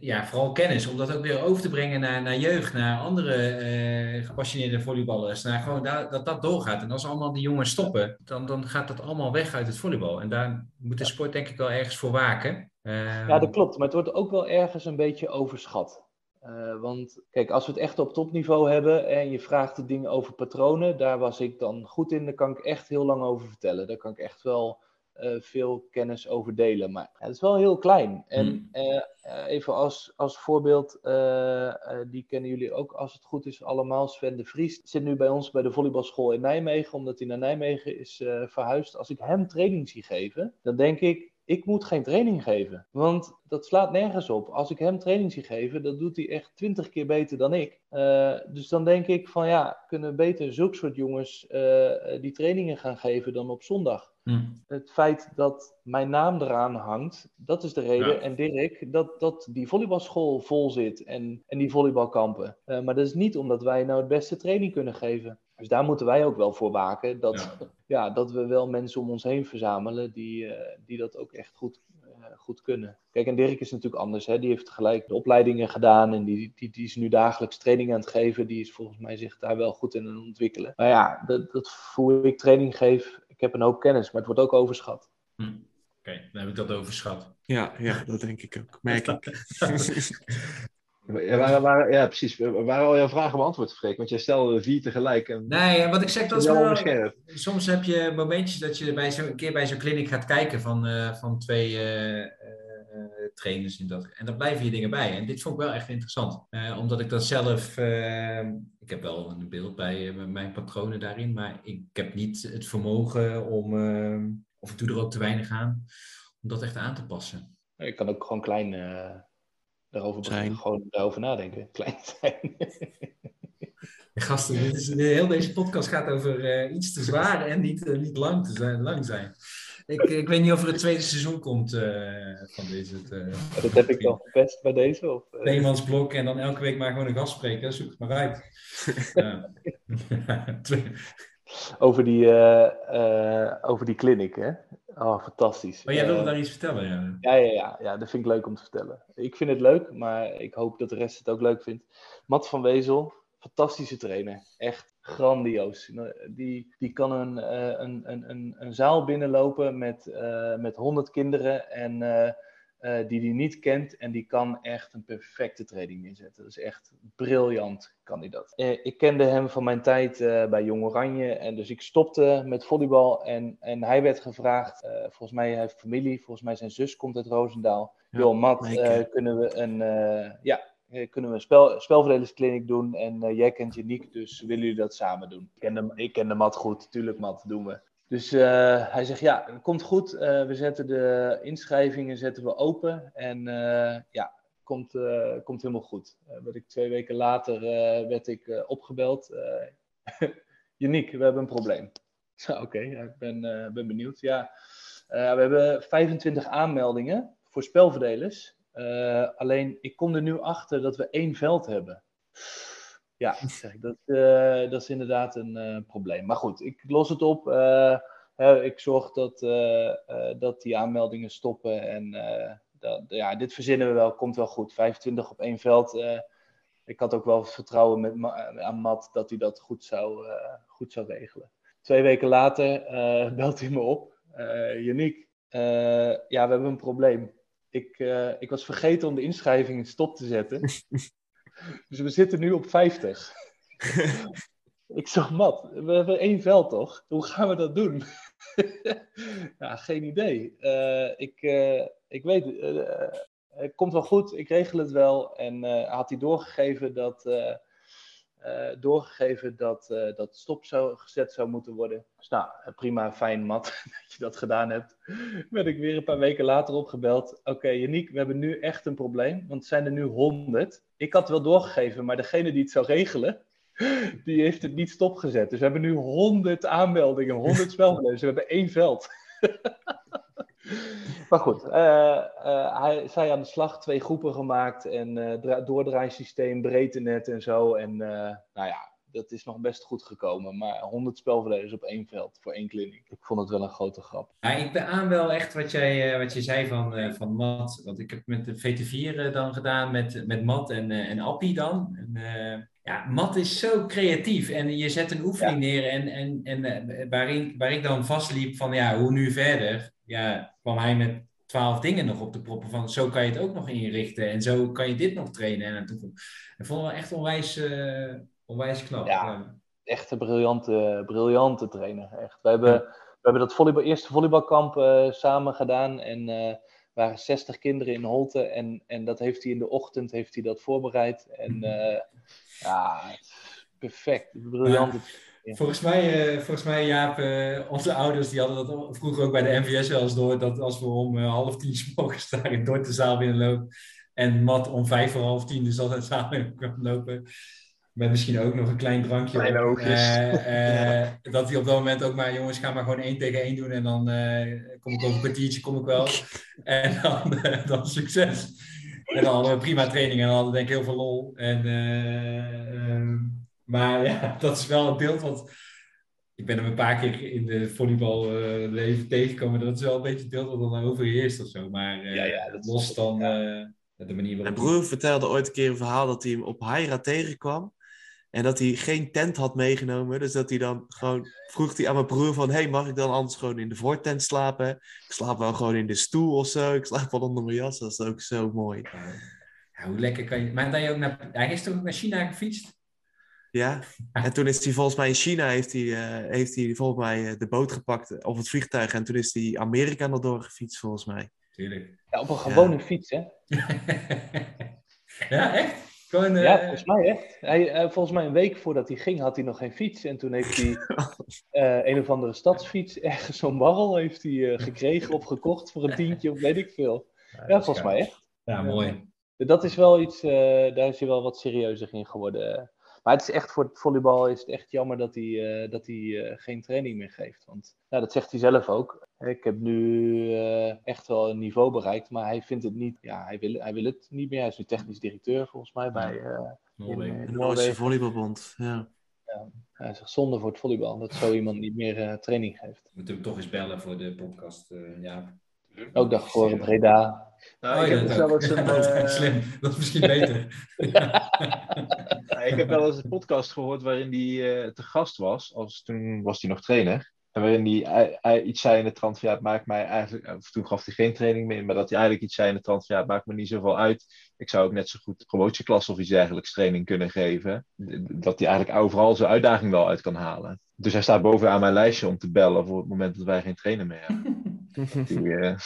ja, vooral kennis, om dat ook weer over te brengen naar, naar jeugd, naar andere uh, gepassioneerde volleyballers. Naar gewoon dat, dat dat doorgaat. En als allemaal die jongens stoppen, dan, dan gaat dat allemaal weg uit het volleybal. En daar moet de sport denk ik wel ergens voor waken. Uh, ja, dat klopt. Maar het wordt ook wel ergens een beetje overschat. Uh, want kijk, als we het echt op topniveau hebben en je vraagt de dingen over patronen, daar was ik dan goed in, daar kan ik echt heel lang over vertellen. Daar kan ik echt wel veel kennis over delen. Maar het is wel heel klein. En hmm. uh, even als, als voorbeeld, die kennen jullie ook als het goed is allemaal. Sven de Vries zit nu bij ons bij de volleybalschool in Nijmegen, omdat hij naar Nijmegen is verhuisd. Als ik hem training zie geven, dan denk ik, ik moet geen training geven. Want dat slaat nergens op. Als ik hem training zie geven, dan doet hij echt twintig keer beter dan ik. Uh, dus dan denk ik van ja, kunnen we beter zulke soort jongens uh, die trainingen gaan geven dan op zondag. Hmm. Het feit dat mijn naam eraan hangt, dat is de reden. Ja. En Dirk, dat, dat die volleybalschool vol zit en, en die volleybalkampen. Uh, maar dat is niet omdat wij nou het beste training kunnen geven. Dus daar moeten wij ook wel voor waken. Dat, ja. ja dat we wel mensen om ons heen verzamelen die, uh, die dat ook echt goed, goed kunnen. Kijk, en Dirk is natuurlijk anders. Hè? Die heeft gelijk de opleidingen gedaan en die, die, die is nu dagelijks training aan het geven. Die is volgens mij zich daar wel goed in aan het ontwikkelen. Maar ja, dat, dat hoe ik training geef, ik heb een hoop kennis, maar het wordt ook overschat. Hm. Oké, okay, dan heb ik dat overschat. Ja, ja dat denk ik ook. Merk ik. Ja, waren, waren, ja, precies. Waren al jouw vragen beantwoord, Freek? Want jij stelde vier tegelijk. En... Nee, wat ik zeg, dat is wel... Soms heb je momentjes dat je bij zo, een keer bij zo'n kliniek gaat kijken van, uh, van twee uh, uh, trainers. In dat, en dan blijven je dingen bij. En dit vond ik wel echt interessant. omdat ik dat zelf... ik heb wel een beeld bij mijn patronen daarin. Maar ik heb niet het vermogen om... of ik doe er ook te weinig aan. Om dat echt aan te passen. Ik kan ook gewoon klein daarover, zijn. gewoon daarover nadenken. Klein zijn. Gasten, dit is, heel deze podcast gaat over uh, iets te zwaar en niet, uh, niet lang, te zijn, lang zijn. Ik, ik weet niet of er het tweede seizoen komt uh, van deze. Uh, dat heb ik dan gepest bij deze? Of, Tweemansblok en dan elke week maar gewoon een gast spreken. Zoek het maar uit. over, die, over die clinic, hè? Oh, fantastisch. Maar jij wilde daar iets vertellen, ja? Ja, ja, ja, ja, dat vind ik leuk om te vertellen. Ik vind het leuk, maar ik hoop dat de rest het ook leuk vindt. Matt van Wezel, fantastische trainer. Echt grandioos. Die, die kan een, een, een, een, zaal binnenlopen met, uh, met 100 kinderen en uh, uh, die hij niet kent. En die kan echt een perfecte training neerzetten. Dat is echt briljant, kan hij dat. ik kende hem van mijn tijd bij Jong Oranje. En dus ik stopte met volleybal. En, en hij werd gevraagd, volgens mij heeft familie, volgens mij zijn zus komt uit Roosendaal. Ja, Joh, Matt, kunnen we een... ja, kunnen we een spel, spelverdelingskliniek doen. En uh, jij kent Janiek, dus willen jullie dat samen doen? Ik ken de, ik ken de Mat goed, tuurlijk Mat, doen we. Dus uh, hij zegt, ja, komt goed. Uh, we zetten de inschrijvingen zetten we open. En ja, komt, komt helemaal goed. werd ik twee weken later werd ik opgebeld. Janiek, we hebben een probleem. Oké, ik ben, ben benieuwd. Ja, we hebben 25 aanmeldingen voor spelverdelers. Alleen ik kom er nu achter dat we één veld hebben. Ja, dat, uh, dat is inderdaad een uh, probleem. Maar goed, ik los het op. ik zorg dat, dat die aanmeldingen stoppen. En dat, ja, dit verzinnen we wel, komt wel goed. 25 op één veld. ik had ook wel vertrouwen met, aan Matt dat hij dat goed zou, goed zou regelen. Twee weken later belt hij me op. Janiek, ja, we hebben een probleem ik, ik was vergeten om de inschrijving stop te zetten. dus we zitten nu op 50. ik zeg, Mat, we hebben één veld toch? Hoe gaan we dat doen? ja, geen idee. Uh, ik, uh, ik weet, het komt wel goed, ik regel het wel. En had hij doorgegeven dat doorgegeven dat uh, dat stop zou, gezet zou moeten worden. Dus nou, prima, fijn, Mat, dat je dat gedaan hebt. Ben ik weer een paar weken later opgebeld. Oké, okay, Janiek, we hebben nu echt een probleem, want zijn er nu honderd. Ik had wel doorgegeven, maar degene die het zou regelen, die heeft het niet stopgezet. Dus we hebben nu honderd aanmeldingen, honderd spelverlezers. We hebben één veld. Maar goed, uh, uh, hij zij aan de slag twee groepen gemaakt en uh, doordraaisysteem, breedtenet en zo. En nou ja, dat is nog best goed gekomen. Maar 100 spelverdedigers op één veld voor één kliniek. Ik vond het wel een grote grap. Ja, ik beaam wel echt wat jij, wat je zei van, van Matt. Want ik heb met de VT4 dan gedaan met, met Matt en, en Appie dan. En, ja, Matt is zo creatief en je zet een oefening neer en, en, en waarin, waar ik dan vastliep van ja, hoe nu verder? Ja, kwam hij met twaalf dingen nog op de proppen van zo kan je het ook nog inrichten en zo kan je dit nog trainen. En toen ik vond wel echt onwijs, uh, onwijs knap. Ja, echt een briljante, briljante trainer. Echt. We, hebben, we hebben dat volleybal, eerste volleybalkamp uh, samen gedaan en uh, waren 60 kinderen in Holte en, en dat heeft hij in de ochtend heeft hij dat voorbereid. En ja, perfect, briljante. Volgens mij, uh, volgens mij Jaap, uh, onze ouders die hadden dat vroeger ook bij de MVS wel eens door. Dat als we om uh, half tien morgens daar in de zaal binnenlopen. En Mat om vijf voor half tien dus altijd zaal kwam lopen. Met misschien ook nog een klein drankje. Kleine oogjes. ja. dat hij op dat moment ook maar, jongens, ga maar gewoon één tegen één doen. En dan kom ik over een kwartiertje, kom ik wel. En dan, dan succes. En dan hadden we prima training en dan hadden we denk ik heel veel lol. En... Ehm, maar ja, dat is wel een beeld wat... Ik ben hem een paar keer in de volleyballeven uh, tegengekomen. Dat is wel een beetje het beeld wat dan overheerst of zo. Maar uh, ja, ja, dat los dan uh, de manier waarop... Mijn broer vertelde ooit een keer een verhaal dat hij hem op Haira tegenkwam. En dat hij geen tent had meegenomen. Dus dat hij dan gewoon vroeg hij aan mijn broer van... hey, mag ik dan anders gewoon in de voortent slapen? Ik slaap wel gewoon in de stoel of zo. Ik slaap wel onder mijn jas. Dat is ook zo mooi. Ja, hoe lekker kan je... Maar dan je ook naar... Hij is toch ook naar China gefietst? Ja, en toen is hij volgens mij in China, heeft hij, uh, heeft hij volgens mij uh, de boot gepakt of het vliegtuig. En toen is hij Amerika nog doorgefietst volgens mij. Tuurlijk. Ja, op een gewone ja. fiets, hè? ja, echt? Gewoon, uh... Ja, volgens mij echt. Hij, volgens mij een week voordat hij ging, had hij nog geen fiets. En toen heeft hij een of andere stadsfiets, ergens zo'n barrel, heeft hij gekregen of gekocht voor een tientje of weet ik veel. Ja, ja volgens mij echt. Ja, mooi. Dat is wel iets, daar is hij wel wat serieuzer in geworden. Maar het is echt voor het volleybal is het echt jammer dat hij, uh, dat hij uh, geen training meer geeft. Want nou, dat zegt hij zelf ook. Ik heb nu uh, echt wel een niveau bereikt, maar hij vindt het niet. Ja, hij wil, hij wil het niet meer. Hij is nu technisch directeur volgens mij bij Noorwegen. De Noorse Volleybalbond. Ja. Ja, hij zegt zonde voor het volleybal dat zo iemand niet meer training geeft. We moeten hem toch eens bellen voor de podcast, ja. Ook dag voor Breda. Nou, oh, ik heb wel eens een, dat, is slim. dat is misschien beter. ja, ik heb wel eens een podcast gehoord waarin hij uh, te gast was. Als, toen was hij nog trainer. En waarin hij, iets zei in de trant van ja, het maakt mij eigenlijk... Of toen gaf hij geen training meer, maar dat hij eigenlijk iets zei in de trant van ja, het maakt me niet zoveel uit. Ik zou ook net zo goed klas of iets dergelijks training kunnen geven. Dat hij eigenlijk overal zijn uitdaging wel uit kan halen. Dus hij staat bovenaan mijn lijstje om te bellen voor het moment dat wij geen trainer meer hebben. die, uh,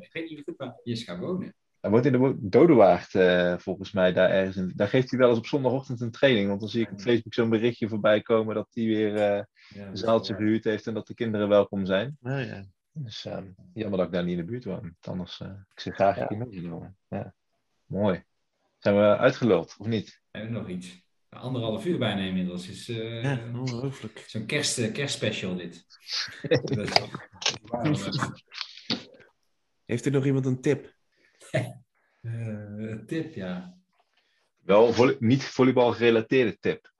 ik weet niet waar hij is gaan wonen. Hij woont in de Dodewaard, uh, volgens mij, daar ergens. In. Daar geeft hij wel eens op zondagochtend een training. Want dan zie ik op Facebook zo'n berichtje voorbij komen dat hij weer uh, een zaaltje verhuurd heeft en dat de kinderen welkom zijn. Oh, ja. Dus um, jammer dat ik daar niet in de buurt woon. Anders, uh, ik zit graag ja. meegenomen. Ja. Mooi. Zijn we uitgeluld, of niet? Hebben we nog iets? Anderhalf uur bijna inmiddels. Is, uh, ja, ongelooflijk. Zo'n kerst, kerstspecial dit. Heeft er nog iemand een tip? Uh, tip, ja. Wel volley niet volleybal gerelateerde tip.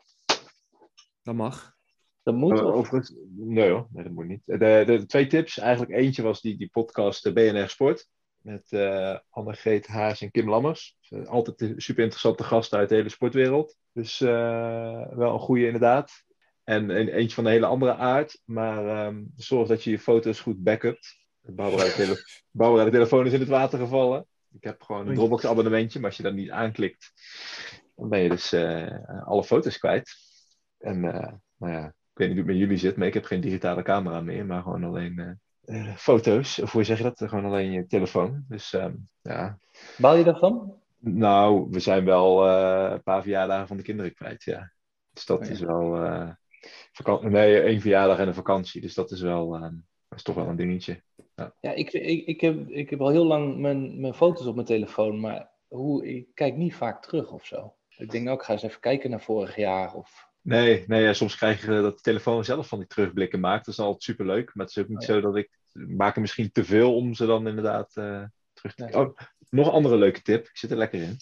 Dat mag. Dat moet. Uh, overigens, nee hoor, nee, dat moet niet. De, de, de, twee tips, eigenlijk eentje was die, die podcast de BNR Sport. Met uh, Anne-Greet Haas en Kim Lammers. altijd super interessante gasten uit de hele sportwereld. Dus wel een goede inderdaad. En een, eentje van een hele andere aard. Maar um, zorg dat je je foto's goed backupt. Barbara de, tele Barbara de telefoon is in het water gevallen. Ik heb gewoon een Dropbox abonnementje, maar als je dat niet aanklikt, dan ben je dus uh, alle foto's kwijt. En uh, nou ja, ik weet niet hoe het met jullie zit, maar ik heb geen digitale camera meer, maar gewoon alleen uh, foto's. Of hoe zeg je dat? Gewoon alleen je telefoon. Dus um, ja. Baal je daarvan? Nou, we zijn wel een paar verjaardagen van de kinderen kwijt, ja. Dus dat oh, ja. is wel... nee, één verjaardag en een vakantie. Dus dat is wel... dat is toch wel een dingetje. Ja, ja ik, ik, ik, heb, ik heb al heel lang mijn, mijn foto's op mijn telefoon, maar hoe, ik kijk niet vaak terug of zo. Ik denk, nou, ik ga eens even kijken naar vorig jaar. Of... Nee, nee ja, soms krijg je dat de telefoon zelf van die terugblikken maakt. Dat is altijd superleuk. Maar het is ook niet oh, ja. zo dat ik... maak er misschien te veel om ze dan inderdaad uh, terug te... Nee. Oh, nog een andere leuke tip. Ik zit er lekker in.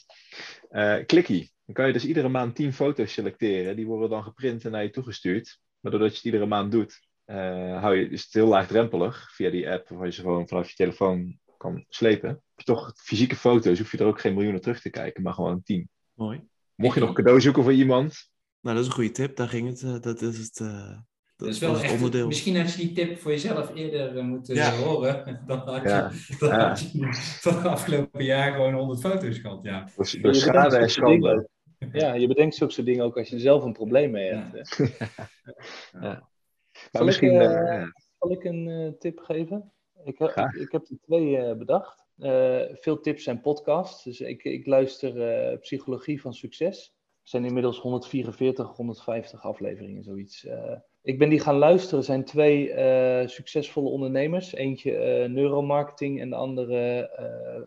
Uh, Clicky. Dan kan je dus iedere maand 10 foto's selecteren. Die worden dan geprint en naar je toegestuurd. Maar doordat je het iedere maand doet, uh, hou je, is het heel laagdrempelig via die app, waar je ze gewoon vanaf je telefoon kan slepen. Heb je toch fysieke foto's, hoef je er ook geen miljoenen terug te kijken, maar gewoon 10. Mooi. Mocht je nog cadeau zoeken voor iemand. Nou, dat is een goede tip. Daar ging het. Uh, dat is het. Uh... Dat is wel echt, onderdeel. Misschien had je die tip voor jezelf eerder moeten ja. horen. Dan had je, ja. dan ja. had je van het afgelopen jaar gewoon 100 foto's gehad. Ja. Dus, dus schade en schande. Ja, je bedenkt zulke soort dingen ook als je er zelf een probleem mee hebt. Misschien, ik, uh, uh, zal ik een uh, tip geven? Ik, heb, ik, ik, heb er twee bedacht. veel tips en podcasts. Dus ik, ik luister Psychologie van Succes. Er zijn inmiddels 144, 150 afleveringen, zoiets. ik ben die gaan luisteren. Er zijn twee succesvolle ondernemers. Eentje neuromarketing en de andere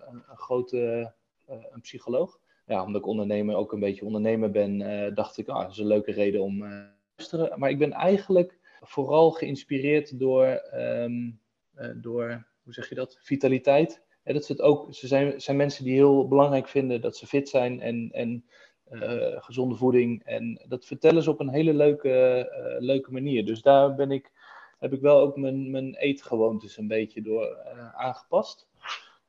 een, een, grote een psycholoog ja, omdat ik ondernemer ook een beetje ondernemer ben, uh, dacht ik, ah, dat is een leuke reden om uh, te luisteren. Maar ik ben eigenlijk vooral geïnspireerd door, um, uh, door hoe zeg je dat, vitaliteit. Dat is het ook, ze zijn, zijn mensen die heel belangrijk vinden dat ze fit zijn en, en gezonde voeding. En dat vertellen ze op een hele leuke, leuke manier. Dus daar ben ik, heb ik wel ook mijn, mijn eetgewoontes een beetje door aangepast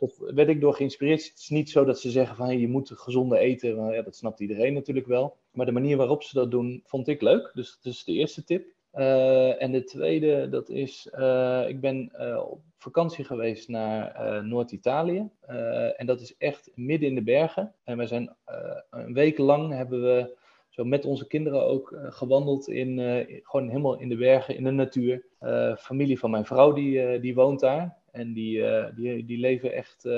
dat werd ik door geïnspireerd. Het is niet zo dat ze zeggen van je moet gezonde eten. ja, dat snapt iedereen natuurlijk wel. Maar de manier waarop ze dat doen, vond ik leuk. Dus dat is de eerste tip. Uh, en de tweede, dat is, uh, ik ben uh, op vakantie geweest naar Noord-Italië. en dat is echt midden in de bergen. En we zijn een week lang hebben we zo met onze kinderen ook gewandeld in, gewoon helemaal in de bergen, in de natuur. familie van mijn vrouw, die, die woont daar. En die, die, die leven echt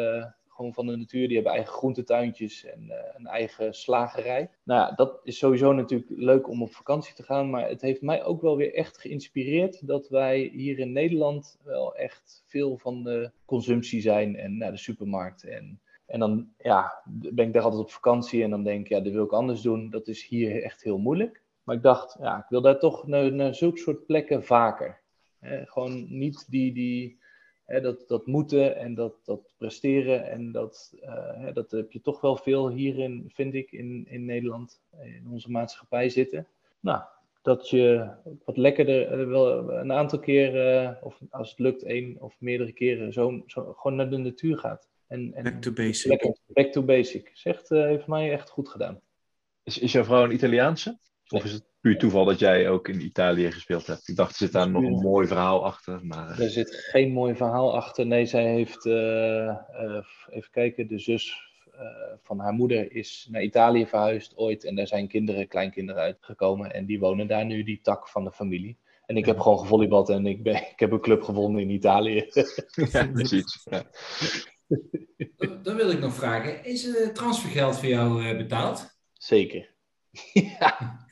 gewoon van de natuur. Die hebben eigen groentetuintjes en uh, een eigen slagerij. Nou ja, dat is sowieso natuurlijk leuk om op vakantie te gaan. Maar het heeft mij ook wel weer echt geïnspireerd dat wij hier in Nederland wel echt veel van de consumptie zijn en naar de supermarkt. En, en dan ja, ben ik daar altijd op vakantie en dan denk ik, ja, dat wil ik anders doen. Dat is hier echt heel moeilijk. Maar ik dacht, ja, ik wil daar toch naar, naar zulke soort plekken vaker. gewoon niet die, die, dat, dat moeten en dat, dat presteren. En dat, uh, dat heb je toch wel veel hierin, vind ik, in, in Nederland, in onze maatschappij zitten. Nou, dat je wat lekkerder, uh, wel een aantal keer, uh, of als het lukt, één of meerdere keren, zo, zo gewoon naar de natuur gaat. En, en back to basic. Lekker, back to basic. Zegt, heeft mij echt goed gedaan. Is, is jouw vrouw een Italiaanse? Of is het puur toeval dat jij ook in Italië gespeeld hebt? Ik dacht, er zit daar nog een mooi verhaal achter. Maar... Er zit geen mooi verhaal achter. Nee, zij heeft, uh, uh, even kijken, de zus uh, van haar moeder is naar Italië verhuisd ooit. En daar zijn kinderen, kleinkinderen uitgekomen. En die wonen daar nu, die tak van de familie. En ik heb gewoon gevolleybald en ik, ben, ik heb een club gevonden in Italië. ja, precies. Ja. Dan wil ik nog vragen, is het transfergeld voor jou betaald? Zeker. ja.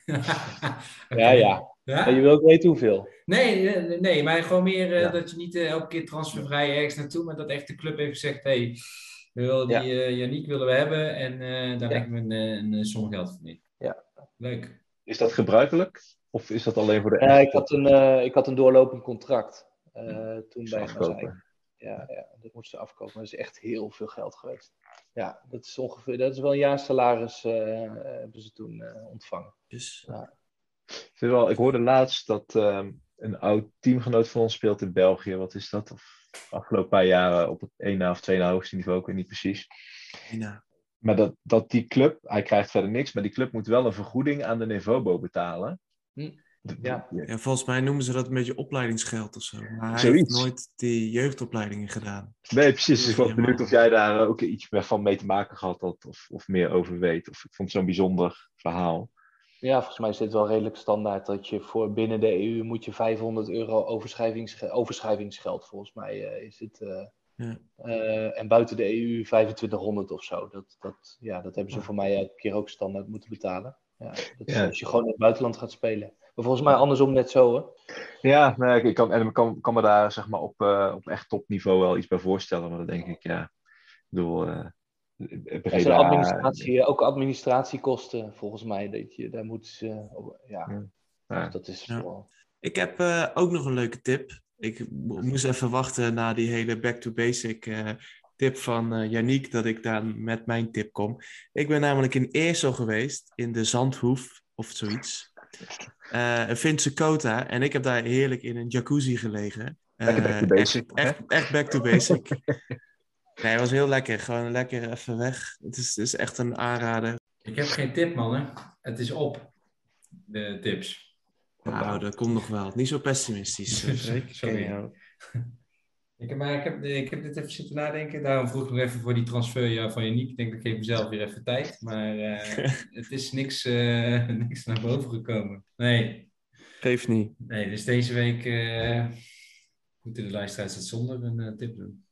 ja, ja. Ja? je wil ook weten hoeveel. Nee, nee, maar gewoon meer uh, dat je niet uh, elke keer transfervrij ergens naartoe, maar dat echt de club heeft gezegd: hé, hey, we willen die ja. uh, Janiek willen we hebben en daar leggen we een, een, een som geld voor in. Ja. Leuk. Is dat gebruikelijk? Of is dat alleen voor de. Ja, ik had een, ik had een doorlopend contract toen bij Mazai. Ja, ja, dat moest ze afkopen. Dat is echt heel veel geld geweest. Ja, dat is ongeveer, dat is wel een jaar salaris hebben ze toen ontvangen. Dus, ja. Terwijl, ik hoorde laatst dat um, een oud teamgenoot van ons speelt in België. Wat is dat? Of afgelopen paar jaren op het 1 of 2 hoogste niveau, ik weet niet precies. Ja. Maar dat, dat die club, hij krijgt verder niks, maar die club moet wel een vergoeding aan de Nevobo betalen. Hm. Ja. ja, volgens mij noemen ze dat een beetje opleidingsgeld of zo. Maar hij Zoiets. heeft nooit die jeugdopleidingen gedaan. Nee, precies. ik was benieuwd of jij daar ook iets van mee te maken gehad had, of, of meer over weet. Of ik vond het zo'n bijzonder verhaal. Ja, volgens mij is dit wel redelijk standaard dat je voor binnen de EU moet je 500 euro overschrijvingsgeld, volgens mij uh, is het. Uh, ja. uh, en buiten de EU 2500 of zo. Dat, dat, ja, dat hebben ze voor mij elke keer ook standaard moeten betalen. Ja, dat is ja. als je gewoon in het buitenland gaat spelen. Maar volgens mij andersom net zo, hè? Ja, nee, ik kan, en ik kan, kan me daar zeg maar op, op echt topniveau wel iets bij voorstellen. Maar dan denk ik, ja, ik bedoel, Breda, administratie, ook administratiekosten, volgens mij. Dat je, daar moet ze, ja. ja. Dus dat is ja. Wel... Ik heb uh, ook nog een leuke tip. Ik moest even wachten na die hele back to basic uh, tip van uh, Yannick dat ik daar met mijn tip kom. Ik ben namelijk in Eersel geweest, in de Zandhoef of zoiets. Uh, een Finse Kota. En ik heb daar heerlijk in een jacuzzi gelegen. Lekker back to basic. Echt, echt, echt back to basic. nee, het was heel lekker. Gewoon lekker even weg. Het is, het is echt een aanrader. Ik heb geen tip, mannen. Het is op, de tips. Nou, dat komt nog wel. Niet zo pessimistisch, Freek. Sorry. Ik heb, maar ik, heb, ik heb dit even zitten nadenken. Daarom vroeg ik nog even voor die transfer van Janiek. Ik denk dat ik geef mezelf weer even tijd. Maar uh, het is niks, uh, niks naar boven gekomen. Nee. Geef niet. Nee, dus deze week uh, moeten de luisteraars het zonder een tip doen.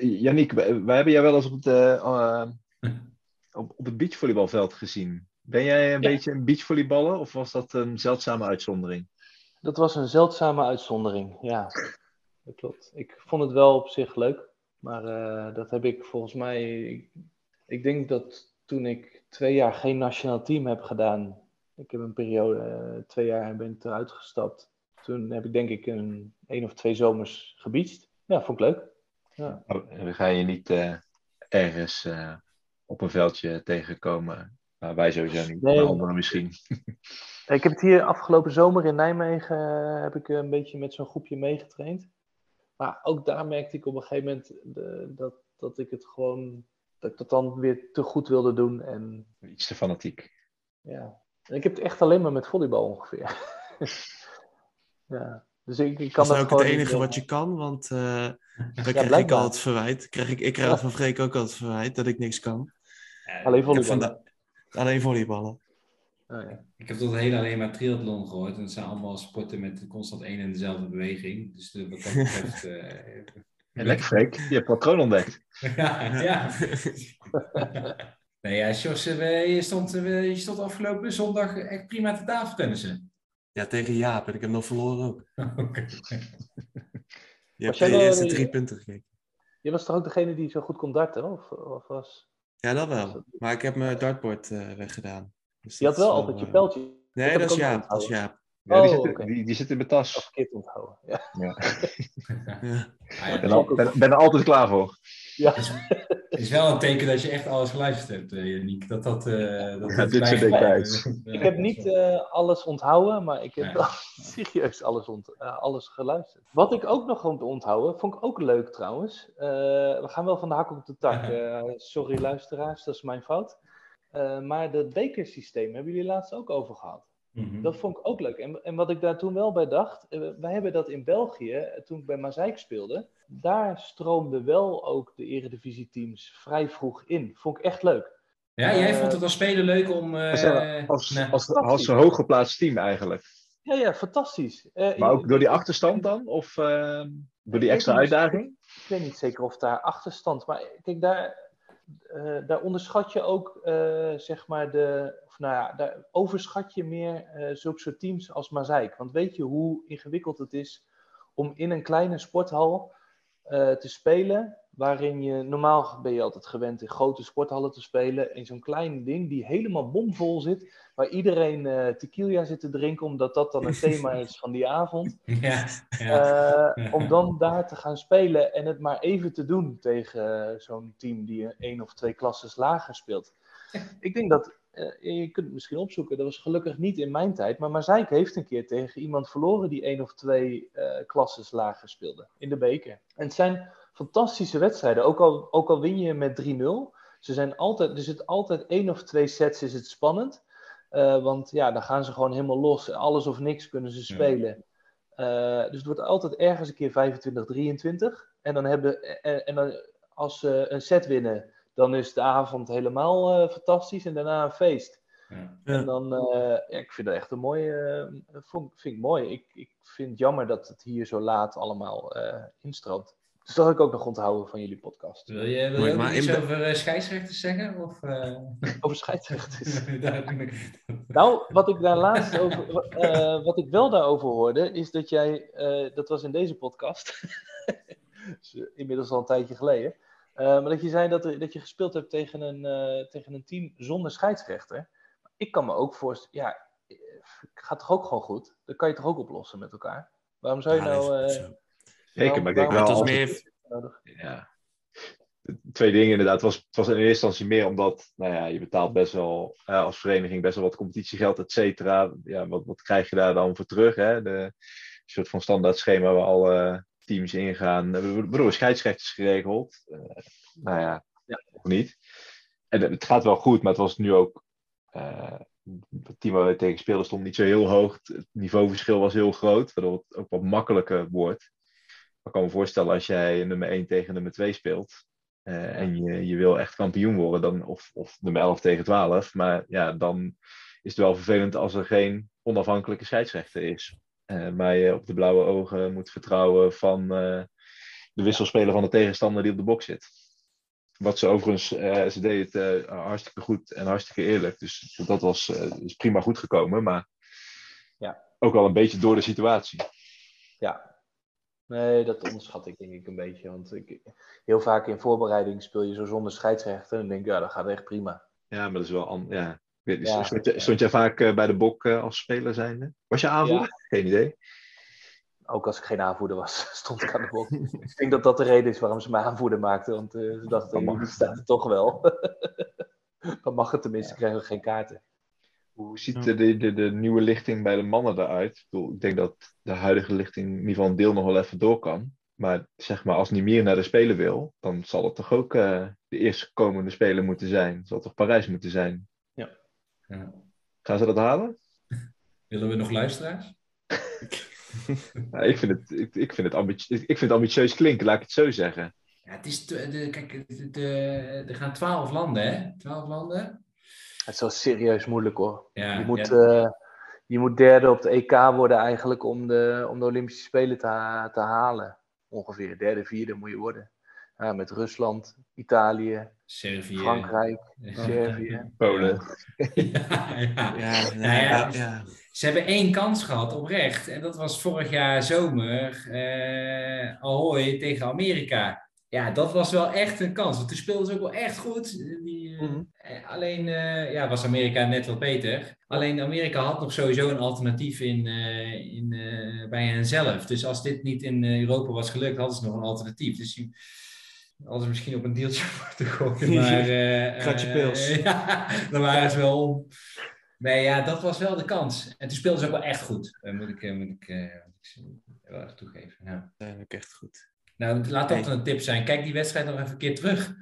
Janiek, wij hebben jou wel eens op het, op, op het beachvolleybalveld gezien. Ben jij een ja. beetje een beachvolleyballer of was dat een zeldzame uitzondering? Dat was een zeldzame uitzondering, ja dat klopt. Ik vond het wel op zich leuk, maar uh, dat heb ik volgens mij. Ik, ik, denk dat toen ik twee jaar geen nationaal team heb gedaan, ik heb een periode, uh, twee jaar ben ik eruit gestapt. Toen heb ik denk ik een één of twee zomers gebiedst. Ja, vond ik leuk. Ja. Oh, dan ga je niet uh, ergens op een veldje tegenkomen. Wij sowieso niet, nee. maar anderen misschien. ik heb het hier afgelopen zomer in Nijmegen heb ik een beetje met zo'n groepje meegetraind. Maar ook daar merkte ik op een gegeven moment de, dat, dat ik het gewoon, dat ik dat dan weer te goed wilde doen. En, Iets te fanatiek. Ja. En ik heb het echt alleen maar met volleybal ongeveer. ja. Dus ik, ik kan dat is ook het enige wat je kan, want uh, dan ja, krijg ik al het verwijt. Krijg ik, ik krijg ja. van Freek ook al het verwijt dat ik niks kan. alleen volleyballen. Alleen volleyballen. Oh, ja. Ik heb tot het hele alleen maar triathlon gehoord. En het zijn allemaal sporten met constant één en dezelfde beweging. Dus de, wat dat betreft... Uh, Lekker, Freek. Je hebt patroon ontdekt. ja, ja. nee, ja, Jos, je stond, je stond afgelopen zondag echt prima te tafeltennissen. Ja, tegen Jaap. En ik heb nog verloren ook. okay. Je hebt de eerste drie punten gekeken. Je was toch ook degene die zo goed kon darten? Of, of was... Ja, dat wel. Maar ik heb mijn dartboard uh, weggedaan. Dus je had wel altijd je pijltje. Nee, dat is Jaap. Dat is Jaap. Ja, oh, die, zit, okay. die, die, zit in mijn tas. Of verkeerd onthouden. Ja. ja. ja. Ik ben, al, ben, ben, er altijd klaar voor. Ja. Het is wel een teken dat je echt alles geluisterd hebt, Janiek. Dat dat, uh, dat, ja, dit soort details. Ik heb niet uh, alles onthouden, maar ik heb wel serieus alles, ont uh, alles geluisterd. Wat ik ook nog om te onthouden, vond ik ook leuk trouwens. we gaan wel van de hak op de tak. sorry luisteraars, dat is mijn fout. Uh, maar dat bekersysteem hebben jullie laatst ook over gehad. Mm -hmm. Dat vond ik ook leuk. En, en, wat ik daar toen wel bij dacht, uh, wij hebben dat in België, toen ik bij Mazeik speelde, daar stroomden wel ook de eredivisieteams vrij vroeg in. Vond ik echt leuk. Ja, jij vond het als speler leuk om... als, als, nee. als, als, een hooggeplaatst team eigenlijk. Ja, ja, fantastisch. maar ook door die achterstand dan? Of door die extra uitdaging? Ik weet niet zeker of daar achterstand... Maar kijk, daar uh, daar onderschat je ook, uh, zeg maar, de, of nou ja, daar overschat je meer uh, zulke soort teams als Mazeik. Want weet je hoe ingewikkeld het is om in een kleine sporthal te spelen, waarin je, normaal ben je altijd gewend in grote sporthallen te spelen, in zo'n klein ding die helemaal bomvol zit, waar iedereen uh, tequila zit te drinken, omdat dat dan een thema is van die avond. Ja, ja. Uh, om dan daar te gaan spelen en het maar even te doen tegen zo'n team die één of twee klasses lager speelt. Ik denk dat, je kunt het misschien opzoeken, dat was gelukkig niet in mijn tijd, maar Mazeik heeft een keer tegen iemand verloren die één of twee klasses lager speelde in de beker. En het zijn fantastische wedstrijden, ook al, ook al win je met 3-0. Ze zijn altijd, er zit altijd één of twee sets is het spannend. Uh, want ja, dan gaan ze gewoon helemaal los. Alles of niks kunnen ze spelen. Ja. Uh, dus het wordt altijd ergens een keer 25, 23. En dan hebben en, en dan, als ze een set winnen, dan is de avond helemaal uh, fantastisch en daarna een feest. Ja. En dan, ja, ik vind dat echt een mooie, vind, vind ik mooi. Ik, ik vind het jammer dat het hier zo laat allemaal instroomt. Dus dat heb ik ook nog onthouden van jullie podcast. Wil je, wil je ook iets over scheidsrechters zeggen? Of, uh... over scheidsrechters? nou, wat ik daar laatst over, uh, wat ik wel daarover hoorde, is dat jij, dat was in deze podcast, dus, inmiddels al een tijdje geleden, maar dat je zei dat, er, dat je gespeeld hebt tegen een, tegen een team zonder scheidsrechter. Ik kan me ook voorstellen, ja, gaat toch ook gewoon goed? Dat kan je toch ook oplossen met elkaar? Waarom zou je ja, nou... Zeker, maar ik denk wel... Het was meer... Ja. twee dingen inderdaad. Het was, het was in eerste instantie meer omdat nou ja, je betaalt best wel uh, als vereniging best wel wat competitiegeld, et cetera. Ja, wat, wat krijg je daar dan voor terug? Hè? De soort van standaard schema waar alle teams ingaan. We bedoel, scheidsrechters geregeld. Uh, nou ja, ja, nog niet. En het gaat wel goed, maar het was nu ook. Uh, het team waar we tegen speelden stond niet zo heel hoog. Het niveauverschil was heel groot, waardoor het ook wat makkelijker wordt. ik kan me voorstellen als jij nummer 1 tegen nummer 2 speelt. Uh, en je, je wil echt kampioen worden, dan, of, of nummer 11 tegen 12. Maar ja, dan is het wel vervelend als er geen onafhankelijke scheidsrechter is. Uh, maar je op de blauwe ogen moet vertrouwen van uh, de wisselspeler van de tegenstander die op de box zit. Wat ze overigens, uh, ze deed het hartstikke goed en hartstikke eerlijk. Dus dat was is prima goed gekomen, maar ja. ook wel een beetje door de situatie. Ja, nee, dat onderschat ik denk ik een beetje. Want ik, heel vaak in voorbereiding speel je zo zonder scheidsrechter en denk ja, dat gaat echt prima. Ja, maar dat is wel, ja, ja. Stond, je, stond jij vaak bij de bok als speler zijnde? Was je aanvoerder? Ja. Geen idee. Ook als ik geen aanvoerder was, stond ik aan de bok. ik denk dat dat de reden is waarom ze me aanvoerder maakten. Want uh, ze dachten, die staat er toch wel. Dan mag het tenminste, krijgen we geen kaarten. Hoe ziet de, de, de, nieuwe lichting bij de mannen eruit? Ik, bedoel, ik denk dat de huidige lichting in ieder geval een deel nog wel even door kan. Maar zeg maar, als niet meer naar de Spelen wil, dan zal het toch ook uh, de eerste komende Spelen moeten zijn. Zal het toch Parijs moeten zijn? Ja. Gaan ze dat halen? Willen we nog luisteraars? ja, ik, vind het, ik, ik, vind het ambitieus, ik vind het ambitieus klinken, laat ik het zo zeggen. Ja, het is de, de, kijk, de, de, er gaan twaalf landen, hè? Twaalf landen. Het is wel serieus moeilijk hoor. Ja, je, moet, ja. uh, je moet derde op de EK worden eigenlijk om de, om de Olympische Spelen te, te halen. Ongeveer derde, vierde moet je worden. Ja, met Rusland, Italië, Servië, Frankrijk, Servië, Polen. ja, ja. Ja, Nou ja, ja, ja. Ze hebben één kans gehad oprecht. En dat was vorig jaar zomer. eh Ahoy tegen Amerika. Ja, dat was wel echt een kans. Want toen speelden ze ook wel echt goed. Die, eh, Mhm. eh, Alleen eh, ja, was Amerika net wat beter. Alleen Amerika had nog sowieso een alternatief in, eh, in, eh, bij henzelf. Dus als dit niet in Europa was gelukt, hadden ze nog een alternatief. Dus ze misschien op een deeltje moeten gooien. Maar, eh, Kratje eh, pils. ja, dan waren ze wel om. Nee, ja, dat was wel de kans. En toen speelden ze ook wel echt goed. Dat moet ik, eh, moet ik, moet ik heel erg toegeven. Ja. Uiteindelijk echt goed. Nou, laat dat Hey. een tip zijn. Kijk die wedstrijd nog even een keer terug.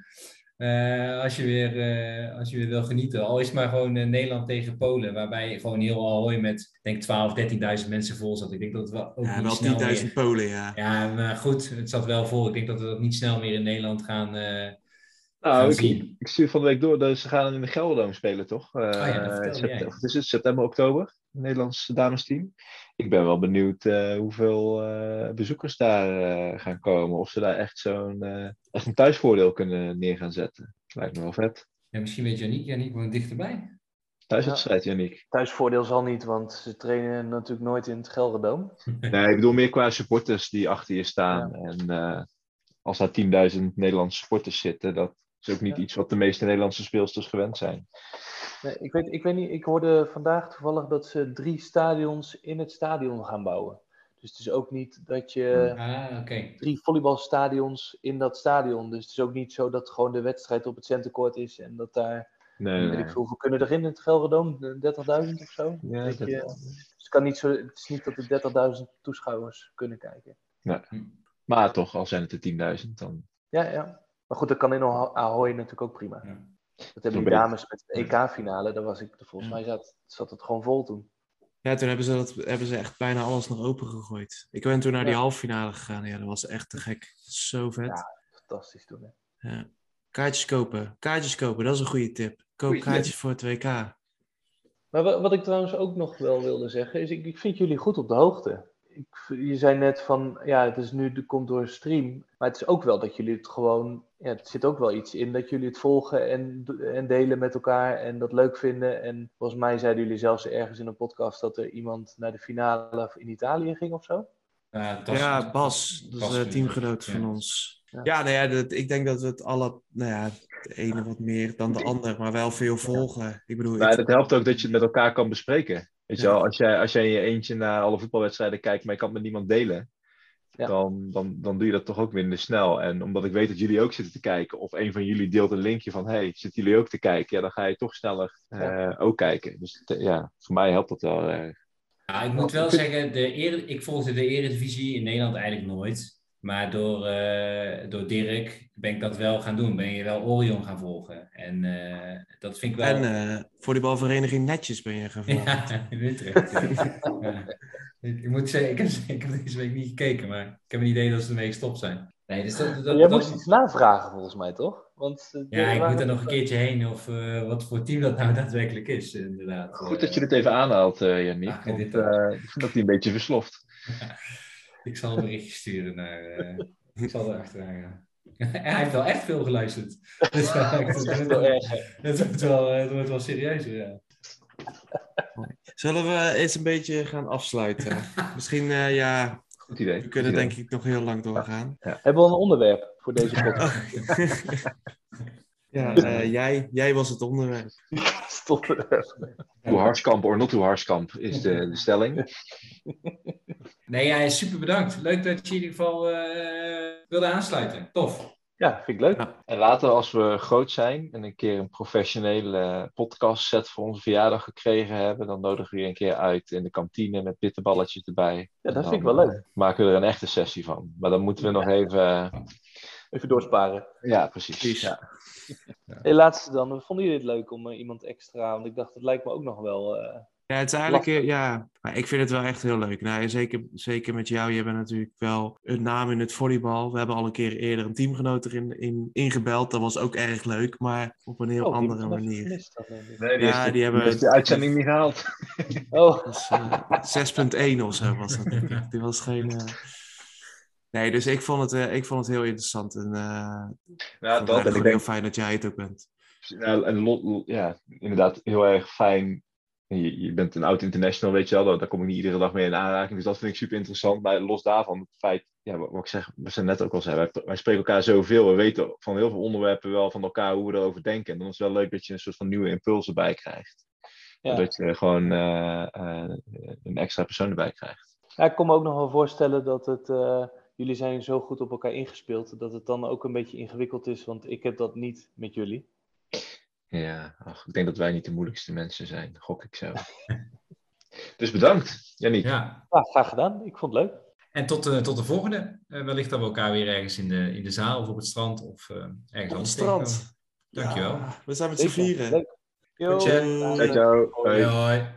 Eh, als, je weer, eh, als je weer wil genieten. Al is het maar gewoon eh, Nederland tegen Polen. Waarbij gewoon heel Ahoy met, denk 12, 13.000 mensen vol zat. Ik denk dat het wel ook Ja, niet wel snel 10.000 meer... Polen, ja. Ja, maar goed, het zat wel vol. Ik denk dat we dat niet snel meer in Nederland gaan, eh, Nou, gaan ik, zien. ik stuur van de week door. Dus ze gaan in de Gelderdoom spelen, toch? Eh, Oh ja, dat het is het september, oktober. Het Nederlands damesteam. Ik ben wel benieuwd eh, hoeveel eh, bezoekers daar eh, gaan komen. Of ze daar echt zo'n eh, echt een thuisvoordeel kunnen neer gaan zetten. Lijkt me wel vet. Ja, misschien weet Janiek. Janiek woont dichterbij. Thuiswedstrijd, Janiek. Thuisvoordeel zal niet, want ze trainen natuurlijk nooit in het Gelderdoom. Nee, ik bedoel meer qua supporters die achter je staan. En eh, als daar 10.000 Nederlandse supporters zitten, dat is ook niet Ja. iets wat de meeste Nederlandse speelsters gewend zijn. Nee, ik, weet, ik weet niet, ik hoorde vandaag toevallig dat ze drie stadions in het stadion gaan bouwen. Dus het is ook niet dat je Ah, oké. drie volleybalstadions in dat stadion. Dus het is ook niet zo dat gewoon de wedstrijd op het centercourt is en dat daar, Nee, weet nee. ik hoeveel kunnen er in het Gelderdoom? 30.000 of zo? Ja, Weet dat- je, dus het, kan niet zo, het is niet dat er 30.000 toeschouwers kunnen kijken. Maar toch, al zijn het er 10.000, dan Ja, ja. Maar goed, dat kan in Aho- Ahoy natuurlijk ook prima. Ja. Dat hebben die dames met de EK-finale, daar was ik, volgens mij zat, zat het gewoon vol toen. Ja, toen hebben ze, dat, hebben ze echt bijna alles nog opengegooid. Ik ben toen naar die Ja. halve finale gegaan. Ja, dat was echt te gek. Zo vet. Ja. Fantastisch toen. Hè? Ja. Kaartjes kopen. Kaartjes kopen, dat is een goede tip. Koop Goeie tip. kaartjes voor het WK. Maar wa- wat ik trouwens ook nog wel wilde zeggen, is ik, ik vind jullie goed op de hoogte. Ik, je zei net van, ja, het is nu, het komt door een stream. Maar het is ook wel dat jullie het gewoon, ja, het zit ook wel iets in dat jullie het volgen en, en delen met elkaar en dat leuk vinden. En volgens mij zeiden jullie zelfs ergens in een podcast dat er iemand naar de finale in Italië ging of zo. Ja, Bas, dat is een Bas, teamgenoot ja. van ons. Ja. Ja, nou ja, dat, ik denk dat we het alle, nou ja, de ene wat meer dan de ander, maar wel veel volgen. Ik bedoel, Maar ik- het helpt ook dat je het met elkaar kan bespreken. Weet je wel, als jij, als jij in je eentje naar alle voetbalwedstrijden kijkt, maar je kan het met niemand delen. Ja. dan, dan, dan doe je dat toch ook minder snel. En omdat ik weet dat jullie ook zitten te kijken, of een van jullie deelt een linkje van: hey, zitten jullie ook te kijken? Ja, dan ga je toch sneller eh, ook kijken. Dus ja, voor mij helpt dat wel erg. Ja, ik moet wel zeggen, de ere, ik volgde de Eredivisie in Nederland eigenlijk nooit. Maar door, eh, door Dirk ben ik dat wel gaan doen. Ben je wel Orion gaan volgen. En eh, dat vind ik wel... En eh volleybalvereniging Netjes ben je gevallen. Ja, in Utrecht. ja. Ja. Ik, ik moet zeggen, ik heb, ik heb deze week niet gekeken, maar ik heb een idee dat ze ermee gestopt zijn. Nee, dus dat, dat, Jij dat- moest iets navragen volgens mij, toch? Want, ja, ik moet er nog een keertje heen of eh, wat voor team dat nou daadwerkelijk is, inderdaad. Goed dat je dit even aanhaalt, Jannie. Ah, want dit eh, ik vind dat hij een beetje versloft. Ik zal een berichtje sturen naar. eh, ik zal er achteraan gaan. Hij heeft wel echt veel geluisterd. Dus, eh, Dat is echt wel erg. hè. Het wordt wel, het wordt wel serieuzer, ja. Zullen we eens een beetje gaan afsluiten? Misschien, eh, ja, Goed idee. we kunnen denk ik nog heel lang doorgaan. Hebben we al een onderwerp voor deze podcast? Ja, eh, jij, jij was het onderwerp. Stop. Too Harskamp or not too Harskamp is de, de stelling. Nee, ja, super bedankt. Leuk dat je in ieder geval eh, wilde aansluiten. Tof. Ja, vind ik leuk. Ja. En later, als we groot zijn en een keer een professionele podcast set voor onze verjaardag gekregen hebben, dan nodigen we je een keer uit in de kantine met bitterballetjes erbij. Ja, dat vind ik wel leuk. eh, Maken we er een echte sessie van. Maar dan moeten we nog even. Even doorsparen. ja, precies. Precies. Ja. Hey, laatste dan. Vonden jullie het leuk om eh, iemand extra? Want ik dacht, het lijkt me ook nog wel. eh, Ja, het is eigenlijk, eh, ja, maar ik vind het wel echt heel leuk. Nou, zeker, zeker met jou, je bent natuurlijk wel een naam in het volleybal. We hebben al een keer eerder een teamgenoot erin in, ingebeld. Dat was ook erg leuk, maar op een heel oh, die andere manier. gemist. Nee, Ja, is de- die hebben- is de uitzending niet gehaald. Oh, Dus, eh, 6.1 of zo was dat. Die was geen... Nee, dus ik vond het, eh, ik vond het heel interessant. En eh het dat. En eigenlijk ik heel denk, fijn dat jij het ook bent. ja, en ja, inderdaad, heel erg fijn. Je, je bent een oud international, weet je wel. Daar, daar kom ik niet iedere dag mee in aanraking. Dus dat vind ik super interessant. Maar los daarvan, het feit, ja, wat, wat ik zeg, we zijn net ook al zei, wij, wij spreken elkaar zoveel. We weten van heel veel onderwerpen wel van elkaar hoe we erover denken. En dan is het wel leuk dat je een soort van nieuwe impulsen bij krijgt. Ja. Dat je gewoon eh, eh, een extra persoon erbij krijgt. ja, ik kon me ook nog wel voorstellen dat het. eh, jullie zijn zo goed op elkaar ingespeeld. Dat het dan ook een beetje ingewikkeld is. Want ik heb dat niet met jullie. Ja, ach, ik denk dat wij niet de moeilijkste mensen zijn, gok ik zo. dus bedankt, Jannie. Ja. Ja, graag gedaan. Ik vond het leuk. En tot, de tot de volgende. Eh, wellicht dat we elkaar weer ergens in de, in de zaal of op het strand of eh, ergens Op het anders strand. tegenkomen. Dankjewel. Ja, we zijn met z'n vieren. Leuk. Yo. Ciao, ciao. Hoi.